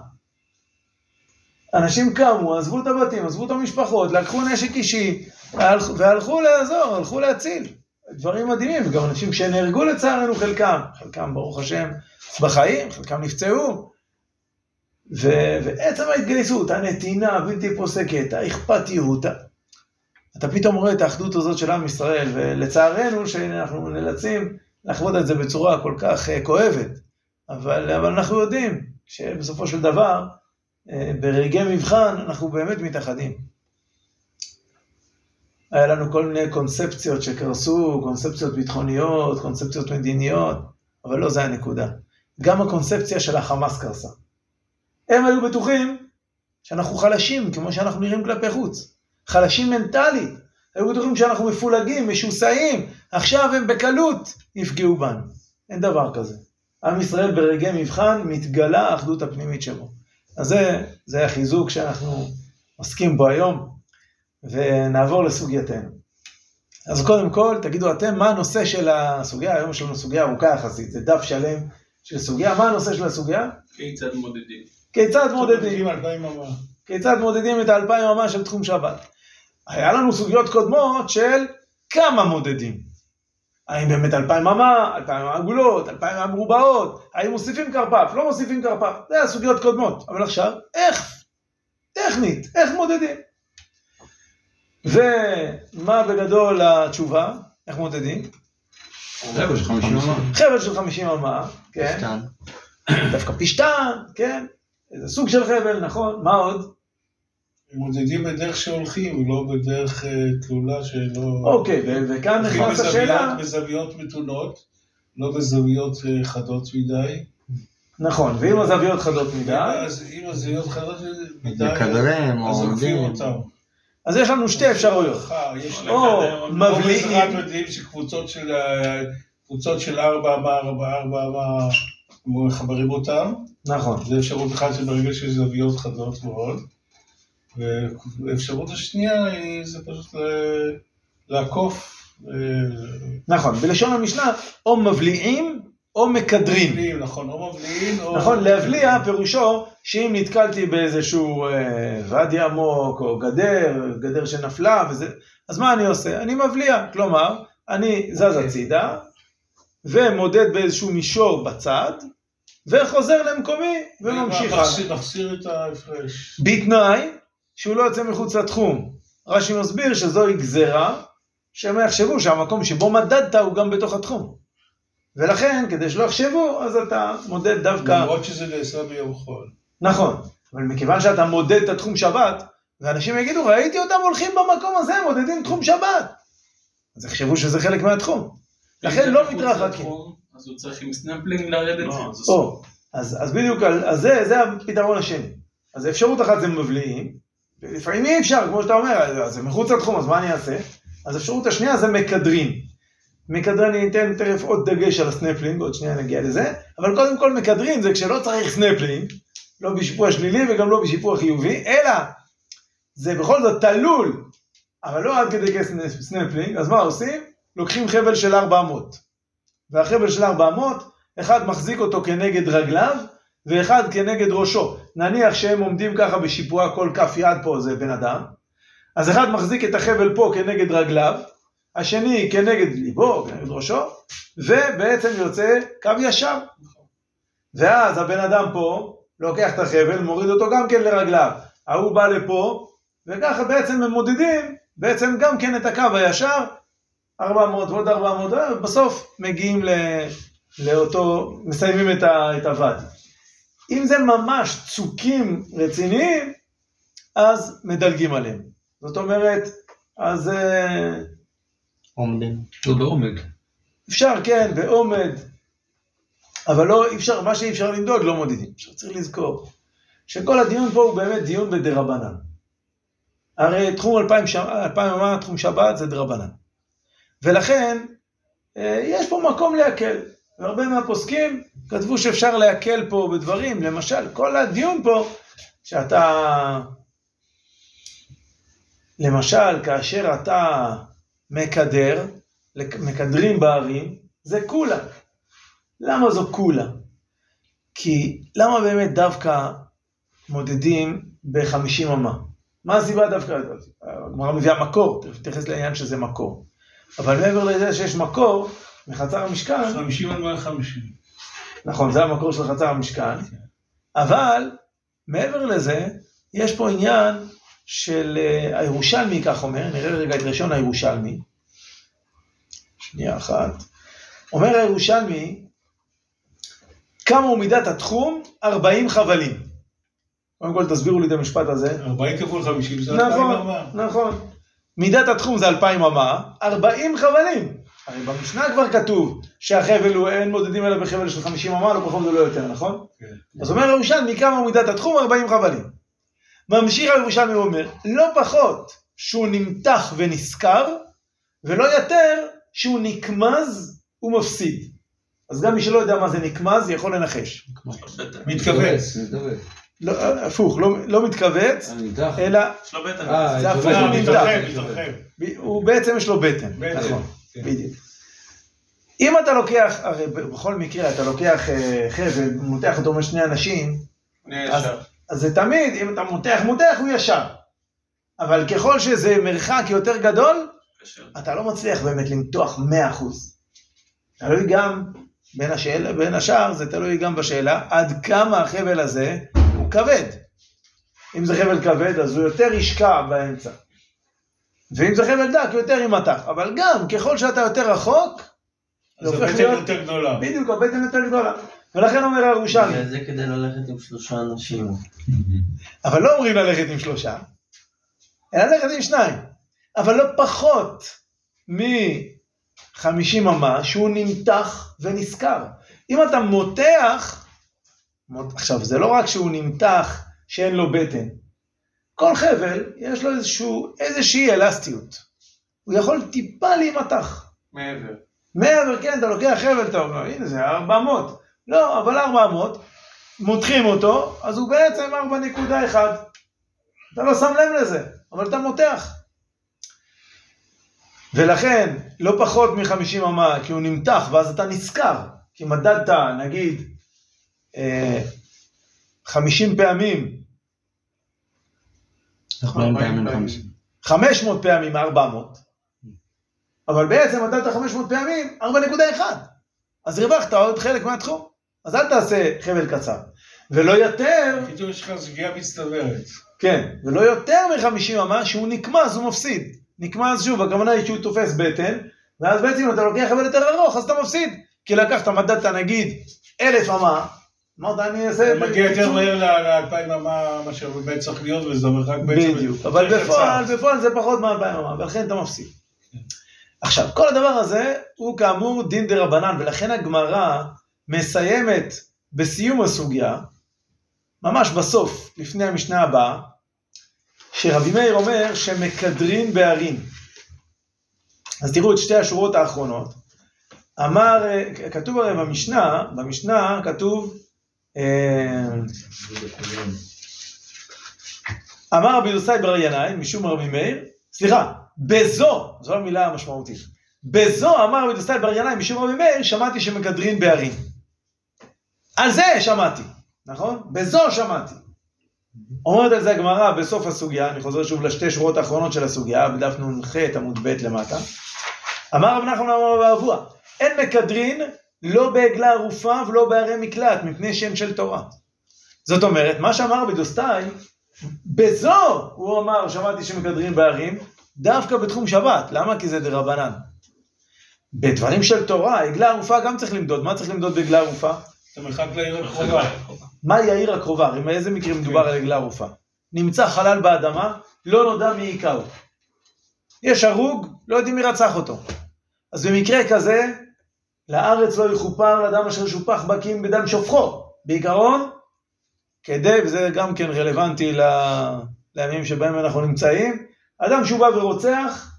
אנשים קמו, עזבו את הבתים, עזבו את המשפחות, לקחו נשק אישי, והלכו לעזור, הלכו להציל. דברים מדהימים, וגם אנשים שנהרגו לצערנו חלקם, חלקם ברוך השם בחיים, חלקם נפצעו. ו- ועצם ההתגייסות, הנתינה הבלתי פוסקת, האכפתיות, אתה פתאום רואה את האחדות הזאת של עם ישראל, ולצערנו שאנחנו נאלצים לחוות את זה בצורה כל כך uh, כואבת, אבל, אבל אנחנו יודעים שבסופו של דבר, uh, ברגעי מבחן אנחנו באמת מתאחדים. היה לנו כל מיני קונספציות שקרסו, קונספציות ביטחוניות, קונספציות מדיניות, אבל לא זה הנקודה. גם הקונספציה של החמאס קרסה. הם היו בטוחים שאנחנו חלשים, כמו שאנחנו נראים כלפי חוץ. חלשים מנטלית. היו בטוחים שאנחנו מפולגים, משוסעים, עכשיו הם בקלות יפגעו בנו. אין דבר כזה. עם ישראל ברגעי מבחן מתגלה האחדות הפנימית שלו. אז זה, זה החיזוק שאנחנו עוסקים בו היום, ונעבור לסוגייתנו. אז קודם כל, תגידו אתם, מה הנושא של הסוגיה? היום יש לנו סוגיה ארוכה יחסית, זה דף שלם של סוגיה. מה הנושא של הסוגיה? כיצד מודדים? כיצד מודדים? כיצד מודדים את האלפיים אמה של תחום שבת? היה לנו סוגיות קודמות של כמה מודדים. האם באמת אלפיים אמה, אלפיים עגולות, אלפיים מרובעות, האם מוסיפים כרפף, לא מוסיפים כרפף, זה הסוגיות קודמות. אבל עכשיו, איך? טכנית, איך מודדים? ומה בגדול התשובה? איך מודדים? חבל של 50 אמה. חבל של 50 אמה, כן? פשטן. דווקא פשטן, כן? איזה סוג של חבל, נכון? מה עוד? הם מודדים בדרך שהולכים, לא בדרך אה, תלולה שלא... אוקיי, ו- וכאן נכנס השאלה, בזוויות- מתונות, לא בזוויות אה, חדות מדי. נכון, ואם הזוויות חדות מדי, אז אם הזוויות חדות מדי, או אז עוקפים עומדים. אותם. אז יש לנו שתי אפשרויות. אה, יש או או מבליעים, בעזרת מדהים שקבוצות של אה, קבוצות של ארבע אמה, ארבע ארבע אמה, מחברים אותם. נכון, זה אפשרות אחת שברגע שיש זוויות חדות מאוד. והאפשרות השנייה היא זה פשוט לעקוף. אה, נכון, בלשון המשנה, או מבליעים או מקדרים. מבליעים, נכון, או מבליעים או... נכון, להבליע פירושו שאם נתקלתי באיזשהו אה, ואדי עמוק או גדר, גדר שנפלה וזה, אז מה אני עושה? אני מבליע, כלומר, אני זז הצידה ומודד באיזשהו מישור בצד וחוזר למקומי וממשיך הלאה. מחסיר- את ההפרש. בתנאי שהוא לא יוצא מחוץ לתחום. רש"י מסביר שזוהי גזרה, שהם יחשבו שהמקום שבו מדדת הוא גם בתוך התחום. ולכן, כדי שלא יחשבו, אז אתה מודד דווקא... למרות שזה נעשה ביום חול. נכון, אבל מכיוון שאתה מודד את התחום שבת, ואנשים יגידו, ראיתי אותם הולכים במקום הזה, מודדים תחום שבת. אז יחשבו שזה חלק מהתחום. לכן לא מתרחקים. אז הוא צריך עם סנפלינג לרדת? לא, זה או, אז, אז בדיוק, על- אז זה, זה הפתרון השני. אז אפשרות אחת זה מבליעים, ולפעמים אי אפשר, כמו שאתה אומר, אז זה מחוץ לתחום, אז מה אני אעשה? אז אפשרות השנייה זה מקדרים. מקדרים, אני אתן תכף עוד דגש על הסנפלינג, עוד שנייה נגיע לזה, אבל קודם כל מקדרים זה כשלא צריך סנפלינג, לא בשיפוע שלילי וגם לא בשיפוע חיובי, אלא זה בכל זאת תלול, אבל לא עד כדי כך סנפלינג, אז מה עושים? לוקחים חבל של 400. והחבל של 400, אחד מחזיק אותו כנגד רגליו, ואחד כנגד ראשו. נניח שהם עומדים ככה בשיפוע כל כף יד פה זה בן אדם, אז אחד מחזיק את החבל פה כנגד רגליו, השני כנגד ליבו, כנגד ראשו, ובעצם יוצא קו ישר. ואז הבן אדם פה לוקח את החבל, מוריד אותו גם כן לרגליו. ההוא בא לפה, וככה בעצם הם מודדים בעצם גם כן את הקו הישר, 400 ועוד 400, ובסוף מגיעים ל... לאותו, מסיימים את, ה... את הוואדי. אם זה ממש צוקים רציניים, אז מדלגים עליהם. זאת אומרת, אז אה, עומדים. לא בעומד. אפשר, כן, בעומד, אבל לא, אי אפשר, מה שאי אפשר למדוד לא מודדים. עכשיו צריך לזכור שכל הדיון פה הוא באמת דיון בדרבנן. הרי תחום אלפיים. אלפיים אמה, תחום שבת זה דרבנן. ולכן, אה, יש פה מקום להקל. והרבה מהפוסקים כתבו שאפשר להקל פה בדברים, למשל, כל הדיון פה, שאתה, למשל, כאשר אתה מקדר, מקדרים בערים, זה כולה. למה זו כולה? כי למה באמת דווקא מודדים ב-50 אמה? מה הסיבה דווקא? הגמרא מביאה מקור, תכף נתייחס לעניין שזה מקור. אבל מעבר לזה שיש מקור, מחצר המשכן... 50 על 150. נכון, זה המקור של חצר המשכן. אבל מעבר לזה, יש פה עניין של אה, הירושלמי, כך אומר, נראה רגע את ראשון הירושלמי. שנייה אחת. אומר הירושלמי, כמה הוא מידת התחום? 40 חבלים. קודם כל תסבירו לי את המשפט הזה. 40 כפול 50 זה 2,000 נכון. נכון. מידת התחום זה 2,000 אמה, 40 חבלים. הרי במשנה כבר כתוב שהחבל הוא, אין מודדים אלא בחבל של 50 אמה, לא פחות ולא יותר, נכון? כן. אז אומר הירושלמי, כמה מידת התחום? 40 חבלים. ממשיך הירושלמי ואומר, לא פחות שהוא נמתח ונשכר, ולא יותר שהוא נקמז ומפסיד. אז גם מי שלא יודע מה זה נקמז, יכול לנחש. מתכווץ. לא, הפוך, לא, לא מתכווץ, אלא יש לו בטן. אה, זה הפוך, זה הוא. ב- הוא בעצם יש לו בטן, נכון, כן. בדיוק. אם אתה לוקח, הרי בכל מקרה אתה לוקח אה, חבל, מותח אותו משני אנשים, אז, אז זה תמיד, אם אתה מותח מותח הוא ישר. אבל ככל שזה מרחק יותר גדול. אתה לא מצליח באמת למתוח 100%. תלוי גם, בין, השאל, בין השאר, זה תלוי גם בשאלה עד כמה החבל הזה כבד. אם זה חבל כבד, אז הוא יותר ישקע באמצע. ואם זה חבל דק, יותר יימתח. אבל גם, ככל שאתה יותר רחוק, אז זה הופך הבטן להיות- יותר גדולה. בדיוק, הבטן יותר גדולה. ולכן אומר הירושלמי, זה כדי ללכת עם שלושה אנשים. אבל לא אומרים ללכת עם שלושה, אלא ללכת עם שניים. אבל לא פחות מ-50 אמה שהוא נמתח ונשכר. אם אתה מותח, מות- עכשיו זה לא רק שהוא נמתח שאין לו בטן, כל חבל יש לו איזשהו, איזושהי אלסטיות. הוא יכול טיפה להימתח. מעבר. מעבר, כן, אתה לוקח חבל, אתה אומר, הנה זה 400. לא, אבל 400, מותחים אותו, אז הוא בעצם 4.1. אתה לא שם לב לזה, אבל אתה מותח. ולכן, לא פחות מ-50 אמה, כי הוא נמתח, ואז אתה נשכר. כי מדדת, נגיד, 50 פעמים, 40 פעמים 50. 500 פעמים 400, אבל בעצם מדדת 500 פעמים 4.1. אז הרווחת עוד חלק מהתחום. אז אל תעשה חבל קצר. ולא יותר, בקיצור יש לך שגיאה מצטברת. כן, ולא יותר מ-50 אמה שהוא נקמז, הוא מפסיד. נקמז שוב, הכוונה היא שהוא תופס בטן, ואז בעצם אם אתה לוקח חבל יותר ארוך, אז אתה מפסיד. כי לקחת, מדדת נגיד אלף אמה, אמרת אני אעשה... זה מגיע יותר מהר ל-2,000 אמה מאשר באמת צריך להיות, וזה מרחק בעצם... בדיוק, אבל בפועל. בפועל זה פחות מאלפיים אמה, ולכן אתה מפסיד. עכשיו, כל הדבר הזה הוא כאמור דין דה רבנן, ולכן הגמרא מסיימת בסיום הסוגיה, ממש בסוף, לפני המשנה הבאה, שרבי מאיר אומר שמקדרים בערים. אז תראו את שתי השורות האחרונות. אמר, כתוב הרי במשנה, במשנה כתוב, אמר רבי יוסי בר ינאי, משום רבי מאיר, סליחה, בזו, זו המילה המשמעותית, בזו אמר רבי יוסי בר ינאי, משום רבי מאיר, שמעתי שמקדרין בערים. על זה שמעתי. נכון? בזו שמעתי. אומרת על זה הגמרא בסוף הסוגיה, אני חוזר שוב לשתי שורות האחרונות של הסוגיה, בדף נ"ח עמוד ב' למטה. אמר רב נחמן אמר רב אבוה, אין מקדרין לא בעגלה ערופה ולא בערי מקלט, מפני שם של תורה. זאת אומרת, מה שאמר בדוסטאי, בזו הוא אמר, שמעתי שמקדרין בערים, דווקא בתחום שבת. למה? כי זה דרבנן. בדברים של תורה, עגלה ערופה גם צריך למדוד. מה צריך למדוד בעגלה ערופה? את המרחק לעיר הקרובה. מהי העיר הקרובה? עם איזה מקרים מדובר על עגלה ערופה? נמצא חלל באדמה, לא נודע מי היכהו. יש הרוג, לא יודעים מי רצח אותו. אז במקרה כזה, לארץ לא יכופר לאדם אשר שופח בקים בדם שופכו. בעיקרון, כדי, וזה גם כן רלוונטי ל- לימים שבהם אנחנו נמצאים, אדם שהוא בא ורוצח,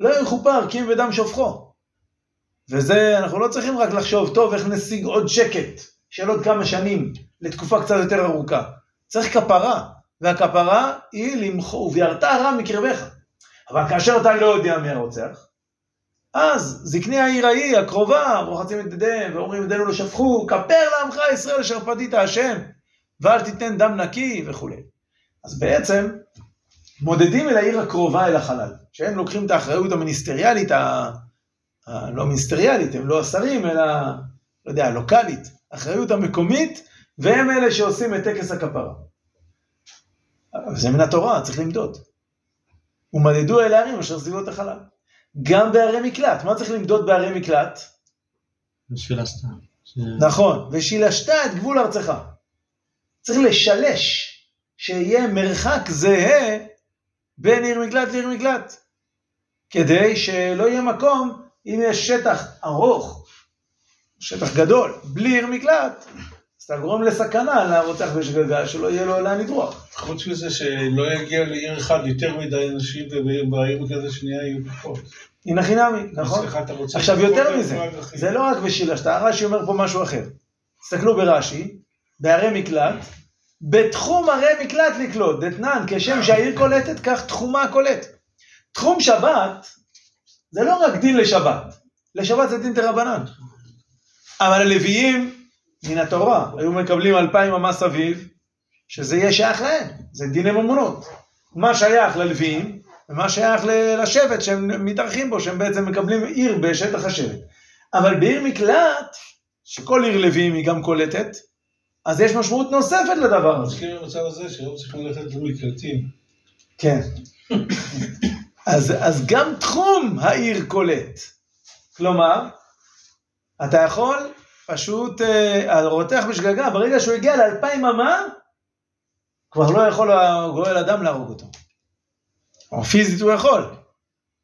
לא יכופר כי בדם שופכו. וזה, אנחנו לא צריכים רק לחשוב, טוב, איך נשיג עוד שקט של עוד כמה שנים, לתקופה קצת יותר ארוכה. צריך כפרה, והכפרה היא למחוא, וביארת רע מקרבך. אבל כאשר אתה לא יודע מי הרוצח, אז זקני העיר ההיא, הקרובה, רוחצים את ידיהם, ואומרים ידינו לא שפכו, כפר לעמך ישראל אשר פדית השם, ואל תיתן דם נקי וכולי. אז בעצם, מודדים אל העיר הקרובה אל החלל, שהם לוקחים את האחריות המיניסטריאלית, ה... ה... לא מיניסטריאלית, הם לא השרים, אלא, לא יודע, הלוקאלית, האחריות המקומית, והם אלה שעושים את טקס הכפרה. זה מן התורה, צריך למדוד. ומדדו אל הערים אשר סביבות החלל. גם בערי מקלט, מה צריך למדוד בערי מקלט? הסתם. נכון, ושילשת את גבול ארצך. צריך לשלש, שיהיה מרחק זהה בין עיר מקלט לעיר מקלט. כדי שלא יהיה מקום, אם יש שטח ארוך, שטח גדול, בלי עיר מקלט, אז אתה גורם לסכנה לרוצח בשגגה, שלא יהיה לו לאן לברוח. חוץ מזה שלא יגיע לעיר אחת יותר מדי אנשים, ובעיר כזה שנייה יהיו פחות. הנה חינמי, נכון? עכשיו יותר מזה, זה לא רק בשילשת, רש"י אומר פה משהו אחר. תסתכלו ברש"י, בערי מקלט, בתחום ערי מקלט לקלוט, דתנן, כשם שהעיר קולטת, כך תחומה קולט. תחום שבת, זה לא רק דין לשבת, לשבת זה דין דרבנן. אבל הלוויים, מן התורה, היו מקבלים אלפיים אמה סביב, שזה יהיה שייך להם, זה דיני ממונות. מה שייך ללוויים, ומה שייך לשבט שהם מתארחים בו, שהם בעצם מקבלים עיר בשטח השבט. אבל בעיר מקלט, שכל עיר לוויים היא גם קולטת, אז יש משמעות נוספת לדבר הזה. מסכים עם המצב הזה שהיום צריכים ללכת למקלטים. כן. אז, אז גם תחום העיר קולט. כלומר, אתה יכול פשוט, אה, הרותח בשגגה, ברגע שהוא הגיע לאלפיים אמה, כבר לא יכול הגואל אדם להרוג אותו. או פיזית הוא יכול,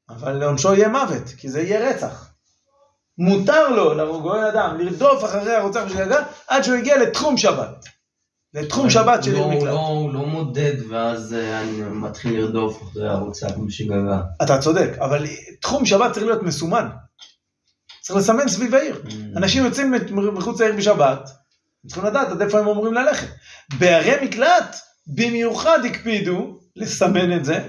אבל עונשו יהיה מוות, כי זה יהיה רצח. מותר לו לגואל אדם לרדוף אחרי הרוצח בשגגה עד שהוא הגיע לתחום שבת. לתחום שבת של לא, עיר הוא מקלט. לא- הוא לא מודד, ואז אה, אני מתחיל לרדוף אחרי הרוצח בשגגה. אתה צודק, אבל תחום שבת צריך להיות מסומן. צריך לסמן סביב העיר. אנשים יוצאים מחוץ לעיר בשבת, הם צריכים לדעת עד איפה הם אמורים ללכת. בערי מקלט, במיוחד הקפידו לסמן את זה,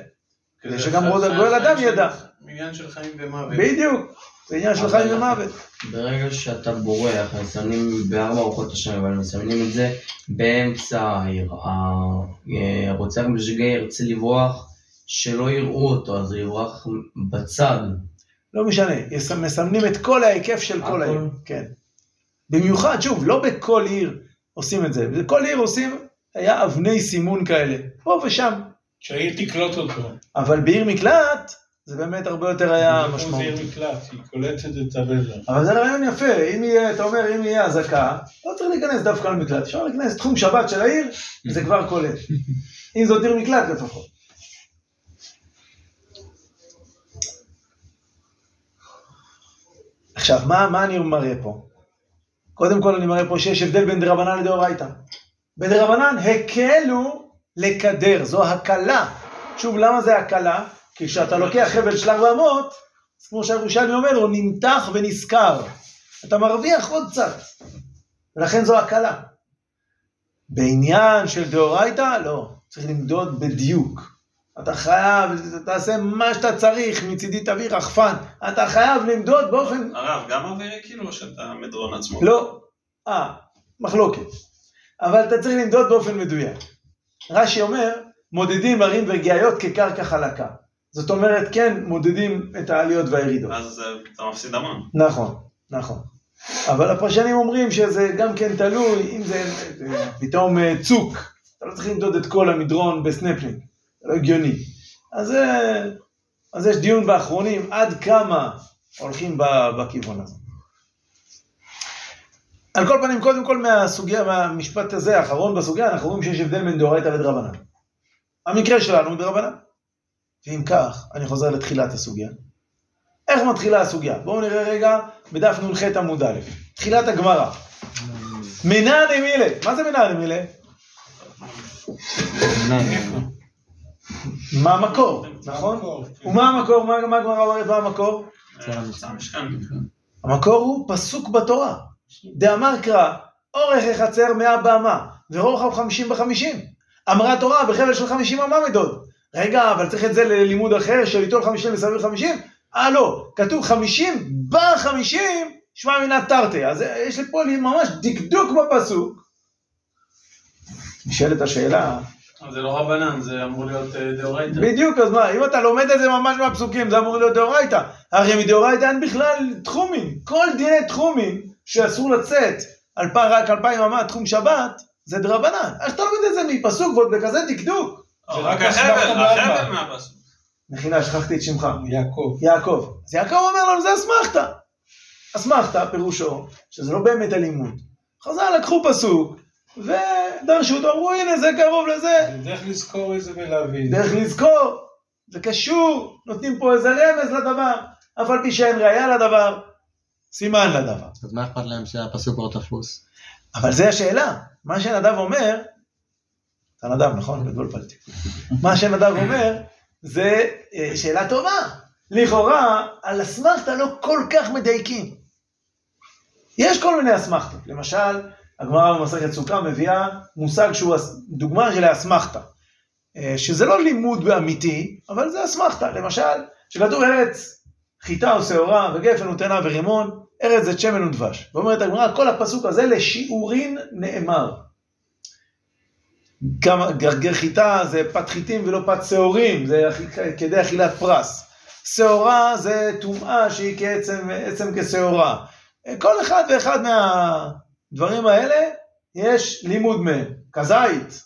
כדי שגם עוד הגואל אדם ידע. עניין של חיים ומוות. בדיוק, זה עניין של חיים ומוות. ברגע שאתה בורח, מסמנים בארבע ארוחות השם, אבל מסמנים את זה באמצע העיר. הרוצח בשגגה ירצה לברוח, שלא יראו אותו, אז הוא יברח בצד. לא משנה, מסמנים את כל ההיקף של כל. העיר. כן. במיוחד, שוב, לא בכל עיר עושים את זה. בכל עיר עושים, היה אבני סימון כאלה, פה ושם. שהעיר תקלוט אותו. אבל בעיר מקלט, זה באמת הרבה יותר היה זה משמעותי. עיר מקלט, היא קולטת את הבזר. אבל זה רעיון יפה, אם יהיה, אתה אומר, אם יהיה אזעקה, לא צריך להיכנס דווקא למקלט, אפשר להיכנס לתחום שבת של העיר, [laughs] זה כבר קולט. אם זאת עיר מקלט לפחות. עכשיו, מה, מה אני מראה פה? קודם כל אני מראה פה שיש הבדל בין דרבנן לדאורייתא. בדרבנן הקלו לקדר, זו הקלה. שוב, למה זה הקלה? כי כשאתה לוקח חבל של 400, אז כמו שהירושלמי אומר, הוא נמתח ונשכר. אתה מרוויח עוד קצת. ולכן זו הקלה. בעניין של דאורייתא, לא. צריך למדוד בדיוק. אתה חייב, תעשה מה שאתה צריך, מצידי תביא רחפן. אתה חייב למדוד באופן... הרב, גם אווירי כאילו, או שאתה מדרון עצמו? לא. אה, מחלוקת. אבל אתה צריך למדוד באופן מדויק. רש"י אומר, מודדים הרים וגאיות כקרקע חלקה. זאת אומרת, כן, מודדים את העליות והירידות. אז אה, אתה מפסיד המון. נכון, נכון. אבל הפרשנים אומרים שזה גם כן תלוי, אם זה אה, פתאום אה, צוק, אתה לא צריך למדוד את כל המדרון בסנפלינג, זה לא הגיוני. אז, אה, אז יש דיון באחרונים עד כמה הולכים בכיוון הזה. על כל פנים, קודם כל מהסוגיה, מהמשפט הזה, האחרון בסוגיה, אנחנו רואים שיש הבדל בין דאורייתא לדרבנן. המקרה שלנו הוא דרבנן. ואם כך, אני חוזר לתחילת הסוגיה. איך מתחילה הסוגיה? בואו נראה רגע בדף נ"ח עמוד א', תחילת הגמרא. מנען מילה, מה זה מנען מילה? מה המקור, נכון? ומה המקור? מה מה הגמרא אומרת מה המקור? המקור הוא פסוק בתורה. דאמר קרא, אורך החצר מאה באמה, ורוחב חמישים בחמישים. אמרה תורה בחבל של חמישים אמה מדוד. רגע, אבל צריך את זה ללימוד אחר, של ליטול חמישים מסביב חמישים? אה לא, כתוב חמישים בחמישים, שמע מינה תרתי. אז יש לי פה ממש דקדוק בפסוק. נשאלת השאלה, זה לא רבנן, זה אמור להיות אה, דאורייתא. בדיוק, אז מה, אם אתה לומד את זה ממש מהפסוקים, זה אמור להיות דאורייתא. הרי מדאורייתא אין בכלל תחומים. כל דיני תחומים שאסור לצאת על פ- רק אלפיים אמה תחום שבת, זה דרבנן. איך אתה לומד את זה מפסוק ועוד בכזה דקדוק? זה רק החבל, החבל מהפסוק. מחילה, שכחתי את שמך. יעקב. יעקב. אז יעקב אומר לנו, זה אסמכתא. אסמכתא פירושו, שזה לא באמת הלימוד. חז"ל לקחו פסוק, ודרשו אותו, אמרו, הנה, זה קרוב לזה. זה דרך לזכור את זה ולהבין. דרך לזכור, זה קשור, נותנים פה איזה רמז לדבר, אף על פי שאין ראייה לדבר, סימן לדבר. אז מה אכפת להם שהפסוק לא תפוס? אבל זה השאלה, מה שנדב אומר, אתה נדב נכון? התבלבלתי. מה שנדב אומר, זה אה, שאלה טובה. לכאורה, על אסמכתא לא כל כך מדייקים. יש כל מיני אסמכתות, למשל, הגמרא במסכת סוכה מביאה מושג שהוא דוגמה של האסמכתא. אה, שזה לא לימוד אמיתי, אבל זה אסמכתא. למשל, שכתוב ארץ חיטה או שעורה וגפן ותאנה ורימון, ארץ זית שמן ודבש. ואומרת הגמרא, כל הפסוק הזה לשיעורין נאמר. גם גרגר חיטה זה פת חיטים ולא פת שעורים, זה כדי אכילת פרס. שעורה זה טומאה שהיא כעצם עצם כשעורה. כל אחד ואחד מהדברים האלה יש לימוד מהם. כזית,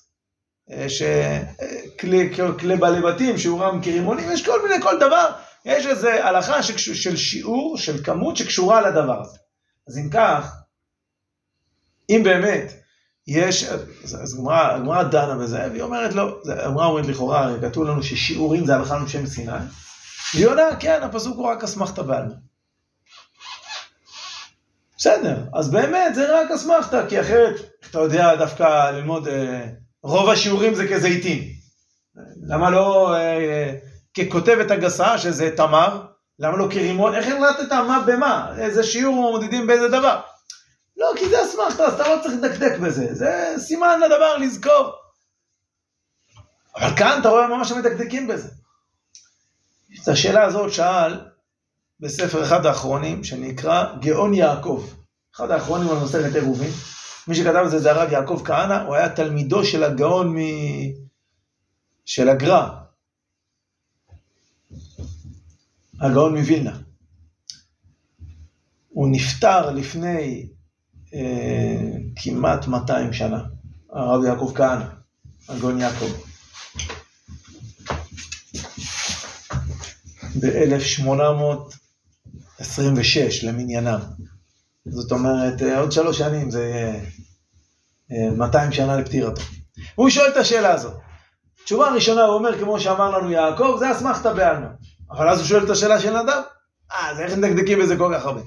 אה, שכלי כלי בעלי בתים, שיעורם כרימונים, יש כל מיני, כל דבר, יש איזו הלכה שקש- של שיעור, של כמות שקשורה לדבר הזה. אז אם כך, אם באמת יש, אז הגמרא דנה בזה, והיא אומרת לא, הגמרא אומרת לכאורה, כתוב לנו ששיעורים זה הלכה לשם סיני, והיא עונה, כן, הפסוק הוא רק אסמכתא בעלמא. בסדר, אז באמת זה רק אסמכתא, כי אחרת אתה יודע דווקא ללמוד, אה, רוב השיעורים זה כזיתים. למה לא אה, ככותבת הגסה, שזה תמר, למה לא כרימון? איך החלטת מה במה? איזה שיעור מודדים באיזה דבר? לא, כי זה אסמכתא, אז אתה לא צריך לדקדק בזה, זה סימן לדבר לזכור. אבל כאן אתה רואה ממש שמדקדקים בזה. את השאלה הזאת שאל בספר אחד האחרונים, שנקרא גאון יעקב. אחד האחרונים על מסכת עירובין. מי שכתב את זה זה הרב יעקב כהנא, הוא היה תלמידו של הגאון מ... של הגר"א. הגאון מווילנה. הוא נפטר לפני אה, כמעט 200 שנה, הרב יעקב כהנא, הגאון יעקב. ב-1826 למניינם. זאת אומרת, אה, עוד שלוש שנים זה יהיה אה, 200 שנה לפטירתו. והוא שואל את השאלה הזאת. תשובה ראשונה הוא אומר, כמו שאמר לנו יעקב, זה אסמכתא בעלמא. אבל אז הוא שואל את השאלה של נדב, אה, אז איך מדקדקים בזה כל כך הרבה?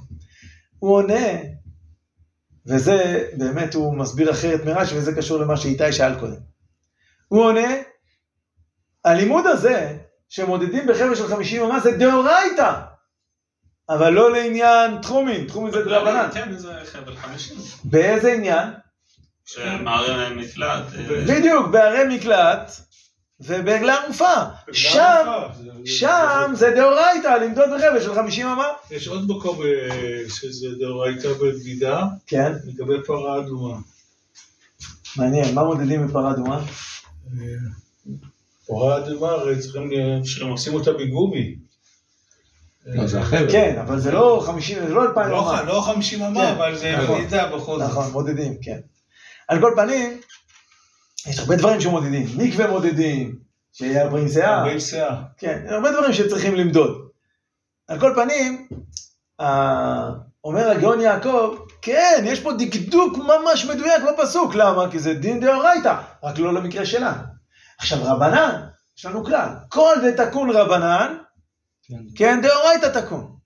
הוא עונה, וזה באמת הוא מסביר אחרת מרש"י, וזה קשור למה שאיתי שאל קודם. הוא עונה, הלימוד הזה, שמודדים בחבל של 50 אמה, זה דאורייתא, אבל לא לעניין תחומין, תחומין זה דרבנן. כן, זה חבל חמישים. באיזה עניין? שמערי מקלט. אה, בדיוק, בערי מקלט ובעגלה ערופה. שם, שם זה דאורייתא, למדוד בחבל של 50 אמה. יש עוד מקום אה, שזה דאורייתא בבגידה, כן. לגבי פרה אדומה. מעניין, מה מודדים בפרה אדומה? פרה אדומה הרי צריכים לשים אותה בגומי. לא, זה החבל. כן, אבל זה לא 50, זה לא 2,000 לא- אמה. לא 50 אמה, כן, אבל זה נכון. מדידה בכל זאת. נכון, מודדים, כן. על כל פנים, יש הרבה דברים שמודדים. מקווה מודדים, שיהיה ברין שיער. הרבה שיער. כן, הרבה דברים שצריכים למדוד. על כל פנים, ה- אומר הגאון יעקב, כן, יש פה דקדוק ממש מדויק בפסוק. למה? כי זה דין דאורייתא, רק לא למקרה שלנו. עכשיו, רבנן, יש לנו כלל, כל דתקון רבנן, כן, דאורייתא תקון.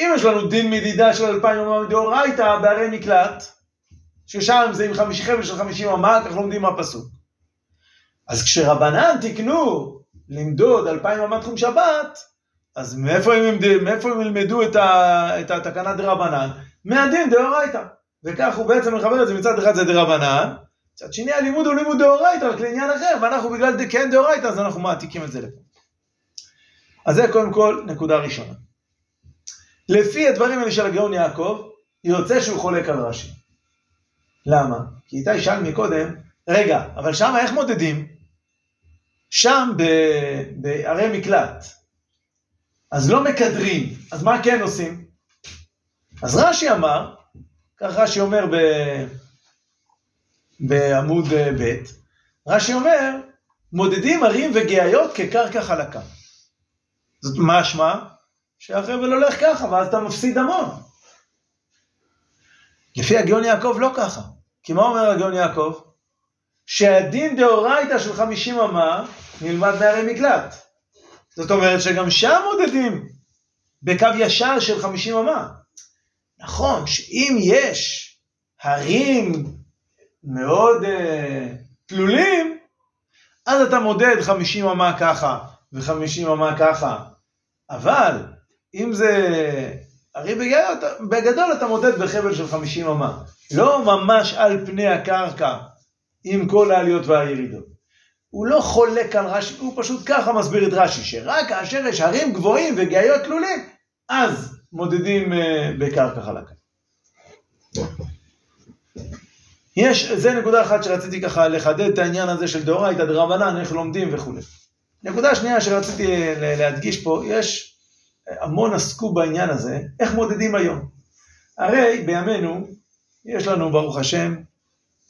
אם יש לנו דין מדידה של אלפיים אמה מדאורייתא בערי מקלט, ששם זה עם חמישי חבל של חמישים אמה, כך לומדים מהפסוק. אז כשרבנן תיקנו למדוד אלפיים אמה תחום שבת, אז מאיפה הם, מאיפה הם ילמדו את, ה, את התקנה דרבנן? מהדין דאורייתא. וכך הוא בעצם מחבר את זה, מצד אחד זה דרבנן, מצד שני הלימוד הוא לימוד דאורייתא, רק לעניין אחר, ואנחנו בגלל כן דאורייתא, אז אנחנו מעתיקים את זה לפה. אז זה קודם כל נקודה ראשונה. לפי הדברים האלה של הגאון יעקב, יוצא שהוא חולק על רש"י. למה? כי איתי שאל מקודם, רגע, אבל שם איך מודדים? שם בערי מקלט. אז לא מקדרים, אז מה כן עושים? אז רש"י אמר, כך רש"י אומר ב... בעמוד אה, ב', רש"י אומר, מודדים ערים וגאיות כקרקע חלקה. זאת משמע שהחבל הולך ככה, ואז אתה מפסיד המון. לפי הגאון יעקב לא ככה. כי מה אומר הגאון יעקב? שהדין דאורייתא של 50 אמה נלמד מערי מקלט. זאת אומרת שגם שם מודדים בקו ישר של 50 אמה. נכון שאם יש הרים מאוד uh, תלולים, אז אתה מודד 50 אמה ככה ו-50 אמה ככה. אבל אם זה הרים בגדול, בגדול אתה מודד בחבל של 50 אמה. לא ממש על פני הקרקע עם כל העליות והירידות. הוא לא חולק על רש"י, הוא פשוט ככה מסביר את רש"י, שרק כאשר יש הרים גבוהים וגאיות תלולים, אז מודדים אה, בקרקע חלקה. יש, זה נקודה אחת שרציתי ככה לחדד את העניין הזה של דאורייתא דרבנן, איך לומדים וכולי. נקודה שנייה שרציתי להדגיש פה, יש המון עסקו בעניין הזה, איך מודדים היום. הרי בימינו, יש לנו ברוך השם,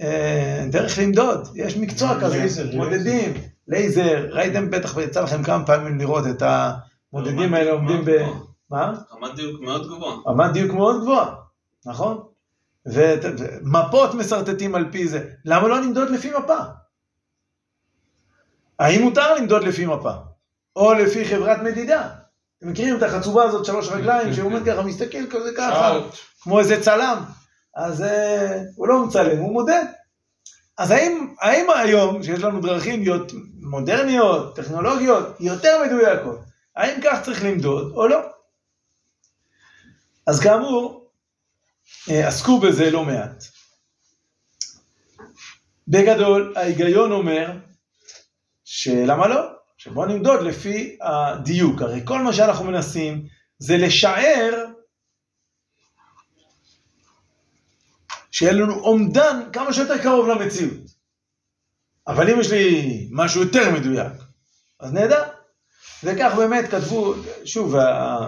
אה, דרך למדוד, יש מקצוע כזה, לייזר, מודדים, לייזר, ראיתם בטח, יצא לכם כמה פעמים לראות את המודדים האלה עומדים ב... מה? רמת דיוק מאוד גבוהה. רמת דיוק מאוד גבוהה, נכון? ומפות משרטטים על פי זה. למה לא נמדוד לפי מפה? האם מותר למדוד לפי מפה? או לפי חברת מדידה? אתם מכירים את החצובה הזאת, שלוש רגליים, שהוא עומד ככה, מסתכל כזה ככה, כמו איזה צלם. אז אה, הוא לא מצלם, הוא מודד. אז האם, האם היום, שיש לנו דרכים להיות מודרניות, טכנולוגיות, יותר מדויקות, האם כך צריך למדוד או לא? אז כאמור, אה, עסקו בזה לא מעט. בגדול, ההיגיון אומר שלמה לא? שבוא נמדוד לפי הדיוק. הרי כל מה שאנחנו מנסים זה לשער שיהיה לנו אומדן כמה שיותר קרוב למציאות. אבל אם יש לי משהו יותר מדויק, אז נהדר. וכך באמת כתבו, שוב,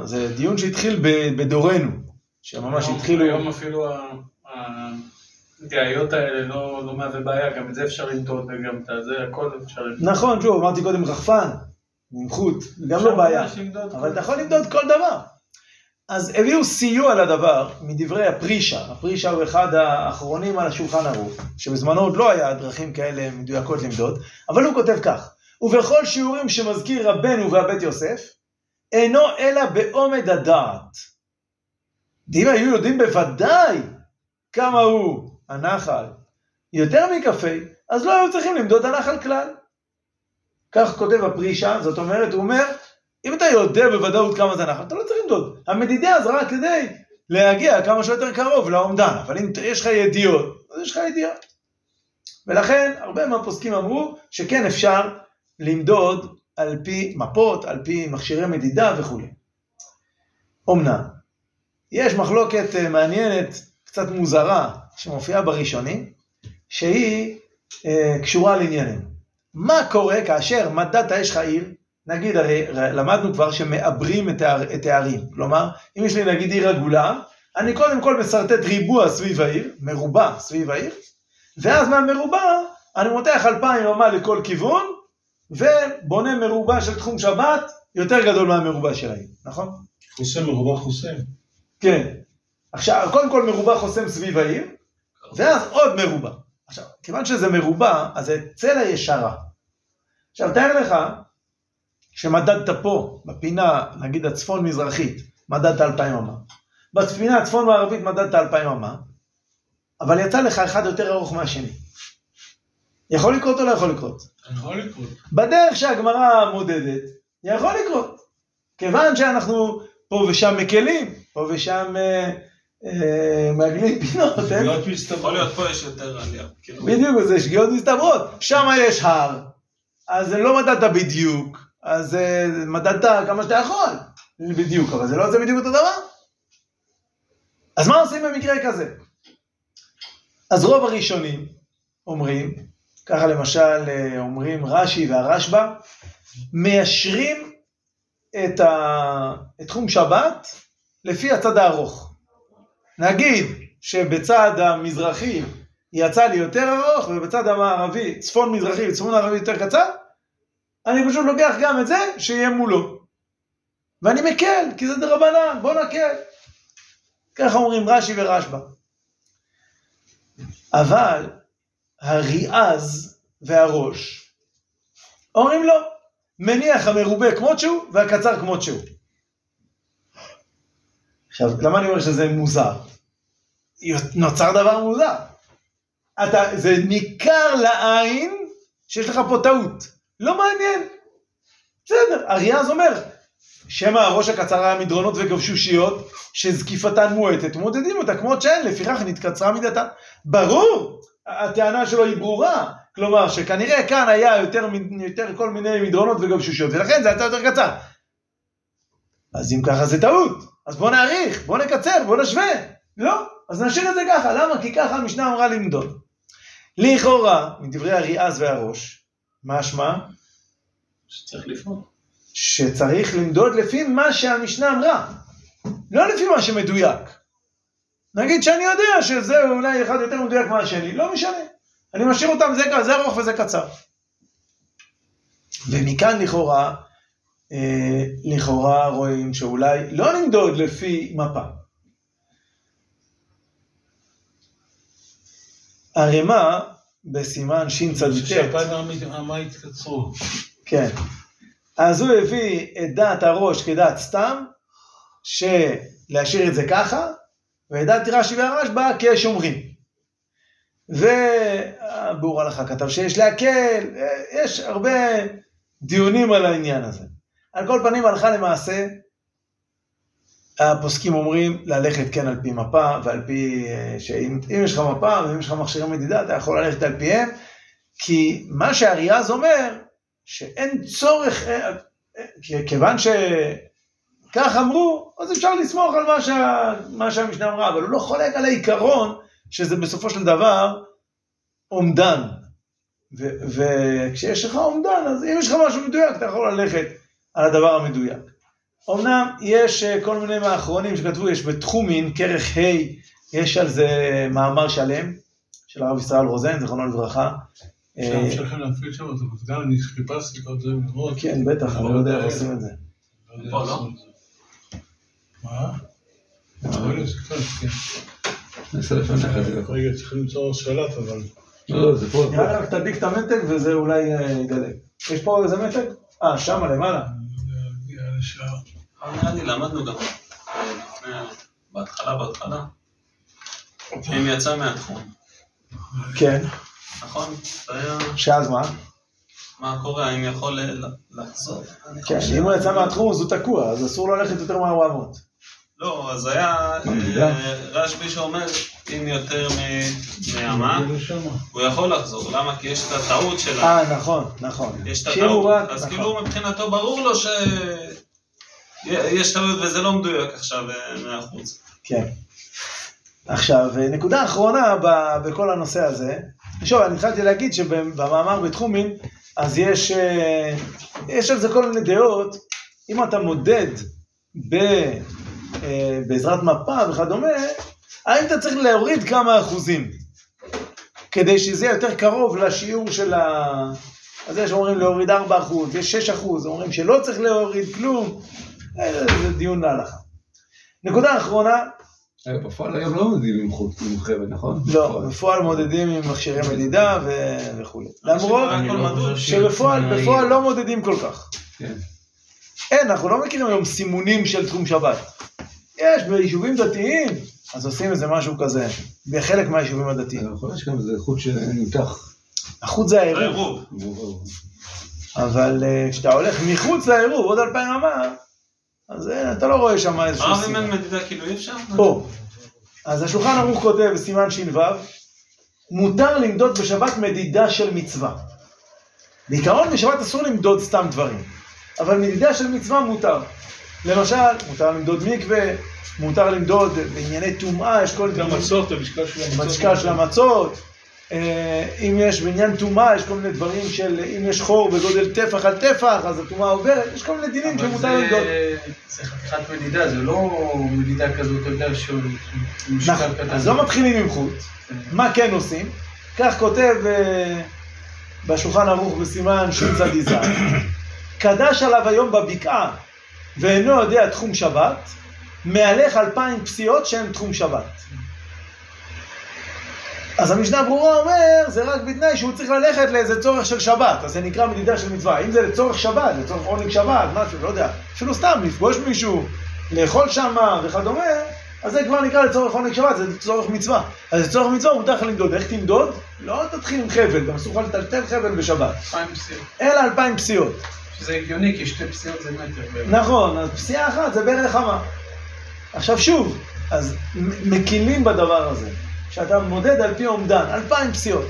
זה דיון שהתחיל בדורנו, שממש התחילו... היום אפילו ה- הדעיות האלה לא לא מהווה בעיה, גם את זה אפשר למדוד וגם את זה, הכל אפשר למדוד. נכון, שוב, אמרתי קודם רחפן, מומחות, גם לא בעיה, אבל אתה יכול למדוד כל דבר. אז הביאו סיוע לדבר מדברי הפרישה, הפרישה הוא אחד האחרונים על השולחן ערוך, שבזמנו עוד לא היה דרכים כאלה מדויקות למדוד, אבל הוא כותב כך, ובכל שיעורים שמזכיר רבנו והבית יוסף, אינו אלא בעומד הדעת. אם היו יודעים בוודאי כמה הוא הנחל יותר מקפה, אז לא היו צריכים למדוד הנחל כלל. כך כותב הפרישה, זאת אומרת, הוא אומר, אם אתה יודע בוודאות כמה זה נחל, אתה לא צריך למדוד. המדידה זה רק כדי להגיע כמה שיותר קרוב לאומדן, אבל אם יש לך ידיעות, אז יש לך ידיעות. ולכן, הרבה מהפוסקים אמרו שכן אפשר למדוד על פי מפות, על פי מכשירי מדידה וכולי. אמנם, יש מחלוקת אה, מעניינת, קצת מוזרה, שמופיעה בראשונים, שהיא אה, קשורה לענייננו. מה קורה כאשר מדדת יש לך עיר, נגיד הרי למדנו כבר שמעברים את הער- את הערים, כלומר אם יש לי נגיד עיר עגולה, אני קודם כל משרטט ריבוע סביב העיר, מרובע סביב העיר, ואז מהמרובע אני מותח אלפיים אמה לכל כיוון, ובונה מרובע של תחום שבת יותר גדול מהמרובע של העיר, נכון? חוסם מרובע חוסם. כן. עכשיו, קודם כל מרובע חוסם סביב העיר, ואז עוד מרובע. עכשיו, כיוון שזה מרובע, אז זה צלע ישרה. עכשיו, תאר לך שמדדת פה, בפינה, נגיד הצפון-מזרחית, מדדת אלפיים אמה. בפינה הצפון-מערבית מדדת אלפיים אמה, אבל יצא לך אחד יותר ארוך מהשני. יכול לקרות או לא יכול לקרות? יכול לקרות. בדרך שהגמרא מודדת, יכול לקרות. כיוון שאנחנו פה ושם מקלים, פה ושם אה, מעגלים פינות, אין? יכול להיות פה יש יותר עלייה. כאילו, בדיוק, זה שגיאות מסתברות. שם יש הר, אז לא מדדת בדיוק, אז אה, מדדת כמה שאתה יכול, בדיוק, אבל זה לא יוצא בדיוק אותו דבר. אז מה עושים במקרה כזה? אז רוב הראשונים אומרים, ככה למשל אה, אומרים רש"י והרשב"א, מיישרים את, ה... את תחום שבת לפי הצד הארוך. נגיד שבצד המזרחי יצא לי יותר ארוך ובצד המערבי, צפון מזרחי וצפון מערבי יותר קצר, אני פשוט לוקח גם את זה שיהיה מולו. ואני מקל, כי זה דרבנן, בוא נקל. ככה אומרים רש"י ורשב"א. אבל הריעז והראש אומרים לא, מניח המרובה כמות שהוא והקצר כמות שהוא. עכשיו, למה אני אומר שזה מוזר? נוצר דבר מוזר. אתה, זה ניכר לעין שיש לך פה טעות. לא מעניין. בסדר, אריאז אומר, שמא הראש הקצר היה מדרונות וגבשושיות, שזקיפתן מועטת, מודדים אותה כמות שאין, לפיכך נתקצרה מידתן. ברור, הטענה שלו היא ברורה. כלומר, שכנראה כאן היה יותר, יותר כל מיני מדרונות וגבשושיות, ולכן זה יצא יותר קצר. אז אם ככה זה טעות, אז בוא נעריך, בוא נקצר, בוא נשווה. לא, אז נשאיר את זה ככה, למה? כי ככה המשנה אמרה למדוד. לכאורה, מדברי הריעז והראש, משמע? שצריך לפעול. שצריך למדוד לפי מה שהמשנה אמרה, לא לפי מה שמדויק. נגיד שאני יודע שזה אולי אחד יותר מדויק מהשני, לא משנה. אני משאיר אותם, זה, זה ארוך וזה קצר. ומכאן לכאורה, לכאורה רואים שאולי לא נמדוד לפי מפה. הרמ"א בסימן שצ"ט, שהפעם המה התקצרו. כן, אז הוא הביא את דעת הראש כדעת סתם, שלהשאיר את זה ככה, ואת דעת רש"י והרשב"א כשומרים. ובור הלכה כתב שיש להקל, יש הרבה דיונים על העניין הזה. על כל פנים, הלכה למעשה, הפוסקים אומרים ללכת כן על פי מפה, ועל פי, אה, שאם אם יש לך מפה ואם יש לך מכשירי מדידה, אתה יכול ללכת על פיהם, כי מה שאריאז אומר, שאין צורך, אה, אה, כיוון שכך אמרו, אז אפשר לסמוך על מה, שה, מה שהמשנה אמרה, אבל הוא לא חולק על העיקרון שזה בסופו של דבר אומדן. וכשיש לך אומדן, אז אם יש לך משהו מדויק, אתה יכול ללכת על הדבר המדויק. אמנם יש אה, כל מיני מהאחרונים שכתבו, יש בתחומין, כרך ה', יש על זה מאמר שלם, של הרב ישראל רוזן, זיכרונו לברכה. אה, אפשר לכם להפעיל שם את המזגן, אני חיפשתי כל זה לראות. כן, בטח, אני לא יודע איך עושים את זה. פה, לא? מה? כן. רגע, צריכים למצוא שלט, אבל... לא, זה פה. רק תדליק את המתג וזה אולי אה, ידלק. יש פה איזה מתג? אה, שמה למעלה. נראה לי למדנו גם אה, לפני, בהתחלה, בהתחלה. אם יצא מהתחום, כן. נכון? שאז מה? מה קורה, האם יכול ל- לחזור? כן, אם הוא יצא מהתחום אז הוא תקוע, אז אסור לו ללכת יותר מה-400. לא, אז היה מידע. אה, רשב"י שאומר, אם יותר מ- מאמה, נגיע לשם. הוא יכול לחזור. למה? כי יש את הטעות שלה. אה, נכון, נכון. יש את הוא הטעות. אז נכון. כאילו מבחינתו ברור לו ש... יש טעות וזה לא מדויק עכשיו אה, מאה אחוז. כן. עכשיו, נקודה אחרונה בכל הנושא הזה, שוב, אני התחלתי להגיד שבמאמר בתחומין, אז יש, אה, יש על זה כל מיני דעות, אם אתה מודד ב, אה, בעזרת מפה וכדומה, האם אתה צריך להוריד כמה אחוזים, כדי שזה יהיה יותר קרוב לשיעור של ה... אז יש אומרים להוריד 4 אחוז, יש 6 אחוז, אומרים שלא צריך להוריד כלום, אה, זה דיון להלכה. נקודה אחרונה, בפועל היום לא מודדים עם חוט, חבל, נכון? לא, בפועל מודדים עם מכשירי מדידה וכולי. למרות שבפועל בפועל לא מודדים כל כך. כן. אין, אנחנו לא מכירים היום סימונים של תחום שבת. יש ביישובים דתיים, אז עושים איזה משהו כזה, בחלק מהיישובים הדתיים. יכול להיות שגם איזה חוט שנמתח. החוט זה העירוב, אבל אה, כשאתה הולך מחוץ לעירוב, עוד אלפיים אמה, אז אה, אתה לא רואה שם איזשהו סימן. אין מדידה כאילו אי אפשר? פה. אז השולחן ערוך כותב בסימן ש"ו, מותר למדוד בשבת מדידה של מצווה. בעיקרון בשבת אסור למדוד סתם דברים, אבל מדידה של מצווה מותר. למשל, מותר למדוד מקווה, מותר למדוד בענייני טומאה, יש כל מיני... המצות, המשקל של המצות. המשקל של המצות. אה, אם יש בעניין טומאה, יש כל מיני דברים של אם יש חור בגודל טפח על טפח, אז הטומאה עוברת, יש כל מיני דינים שמותר למדוד. זה חתיכת מדידה, זה לא מדידה כזאת, אתה יודע, שהוא משקל נכון, קטן. אז לא מתחילים עם חוט, מה כן עושים? כך כותב אה, בשולחן ערוך בסימן שצ"ז, קדש עליו היום בבקעה ואינו יודע תחום שבת, מהלך אלפיים פסיעות שהן תחום שבת. אז המשנה ברורה אומר, זה רק בתנאי שהוא צריך ללכת לאיזה צורך של שבת, אז זה נקרא מדידה של מצווה. אם זה לצורך שבת, לצורך עונג שבת, משהו, לא יודע, אפילו סתם לפגוש מישהו, לאכול שמה וכדומה, אז זה כבר נקרא לצורך עונג שבת, זה לצורך מצווה. אז לצורך מצווה מותר לך למדוד. איך תמדוד? לא תתחיל עם חבל, גם אסור לך לטלטל חבל בשבת. אלפיים פסיעות. אלא אלפיים פסיעות. שזה הגיוני, כי שתי פסיעות זה מטר. נכון, אז פסיעה אחת זה בערך אמה. עכשיו שוב, אז מקילים בדבר הזה, שאתה מודד על פי אומדן, אלפיים פסיעות.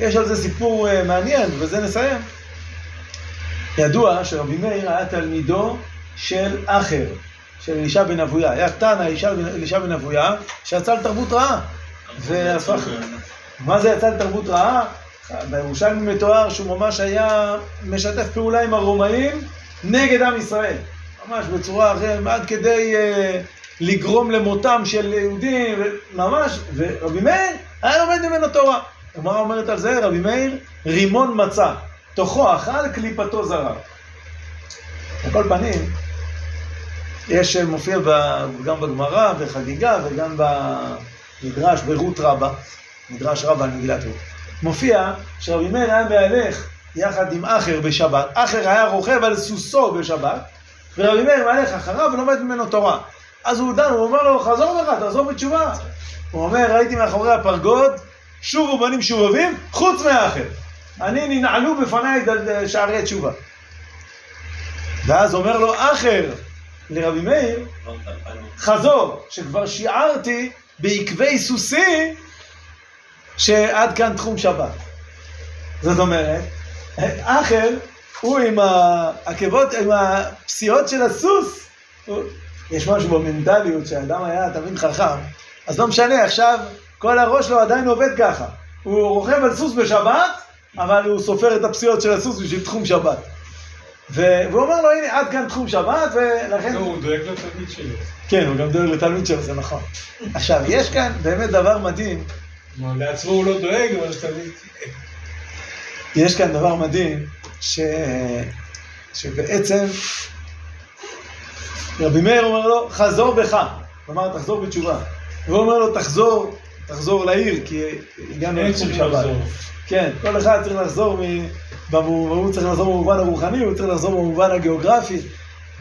יש על זה סיפור אה, מעניין, ובזה נסיים. ידוע שרבי מאיר היה תלמידו של אחר, של אלישע בן אבויה. היה תנא אלישע בן- אבויה, שיצא לתרבות רעה. והפך... מה זה יצא לתרבות רעה? בירושלמי מתואר שהוא ממש היה משתף פעולה עם הרומאים נגד עם ישראל. ממש בצורה אחרת, עד כדי אה, לגרום למותם של יהודים, ממש, ורבי מאיר היה לומד ממנו תורה. הגמרא אומרת על זה, רבי מאיר, רימון מצה, תוכו אכל, קליפתו זרע. על כל פנים, יש, אה, מופיע ב, גם בגמרא, בחגיגה, וגם במדרש, ברות רבה, מדרש רבה על מגילת רות. מופיע שרבי מאיר היה מהלך יחד עם אחר בשבת, אחר היה רוכב על סוסו בשבת, ורבי מאיר מהלך אחריו ולומד ממנו תורה. אז הוא דן, הוא אומר לו, חזור בך, תחזור בתשובה. הוא אומר, ראיתי מאחורי הפרגוד, שובו בנים שובבים, חוץ מהאחר. אני ננעלו בפניי שערי תשובה. ואז אומר לו אחר לרבי מאיר, חזור, שכבר שיערתי בעקבי סוסי שעד כאן תחום שבת. זאת אומרת, אחר הוא עם העקבות, עם הפסיעות של הסוס, יש משהו במנטליות שהאדם היה תמיד חכם, אז לא משנה, עכשיו כל הראש שלו עדיין עובד ככה. הוא רוכב על סוס בשבת, אבל הוא סופר את הפסיעות של הסוס בשביל תחום שבת. והוא אומר לו, הנה, עד כאן תחום שבת, ולכן... לא, הוא דואג לתלמיד שלו. כן, הוא גם דואג לתלמיד שלו, זה נכון. עכשיו, יש כאן באמת דבר מדהים, לעצמו הוא לא דואג, אבל לתלמיד... יש כאן דבר מדהים, ש... שבעצם רבי מאיר אומר לו, חזור בך. כלומר, תחזור בתשובה. והוא אומר לו, תחזור, תחזור לעיר, כי הגענו לתחום צריכים שבת. כן, כל אחד צריך לחזור, מ... הוא צריך לחזור במובן הרוחני, הוא צריך לחזור במובן הגיאוגרפי.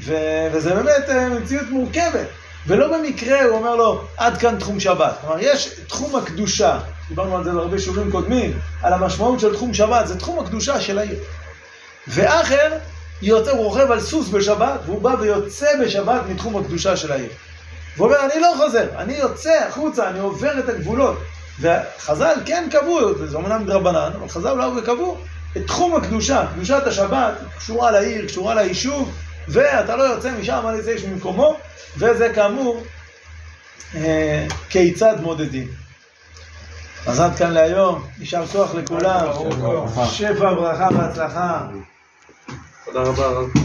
ו... וזה באמת אה, מציאות מורכבת. ולא במקרה הוא אומר לו, עד כאן תחום שבת. כלומר, יש תחום הקדושה, דיברנו על זה בהרבה שיעורים קודמים, על המשמעות של תחום שבת, זה תחום הקדושה של העיר. ואחר יוצא, הוא רוכב על סוס בשבת, והוא בא ויוצא בשבת מתחום הקדושה של העיר. והוא אומר, אני לא חוזר, אני יוצא החוצה, אני עובר את הגבולות. וחז"ל כן קבעו, זה אומנם דרבנן, אבל חז"ל באו וקבעו את תחום הקדושה, קדושת השבת, קשורה לעיר, קשורה ליישוב, ואתה לא יוצא משם על איזה איש ממקומו, וזה כאמור אה, כיצד מודדים. אז עד כאן להיום, יישר כוח לכולם, שפע, ברכה והצלחה. תודה רבה רב.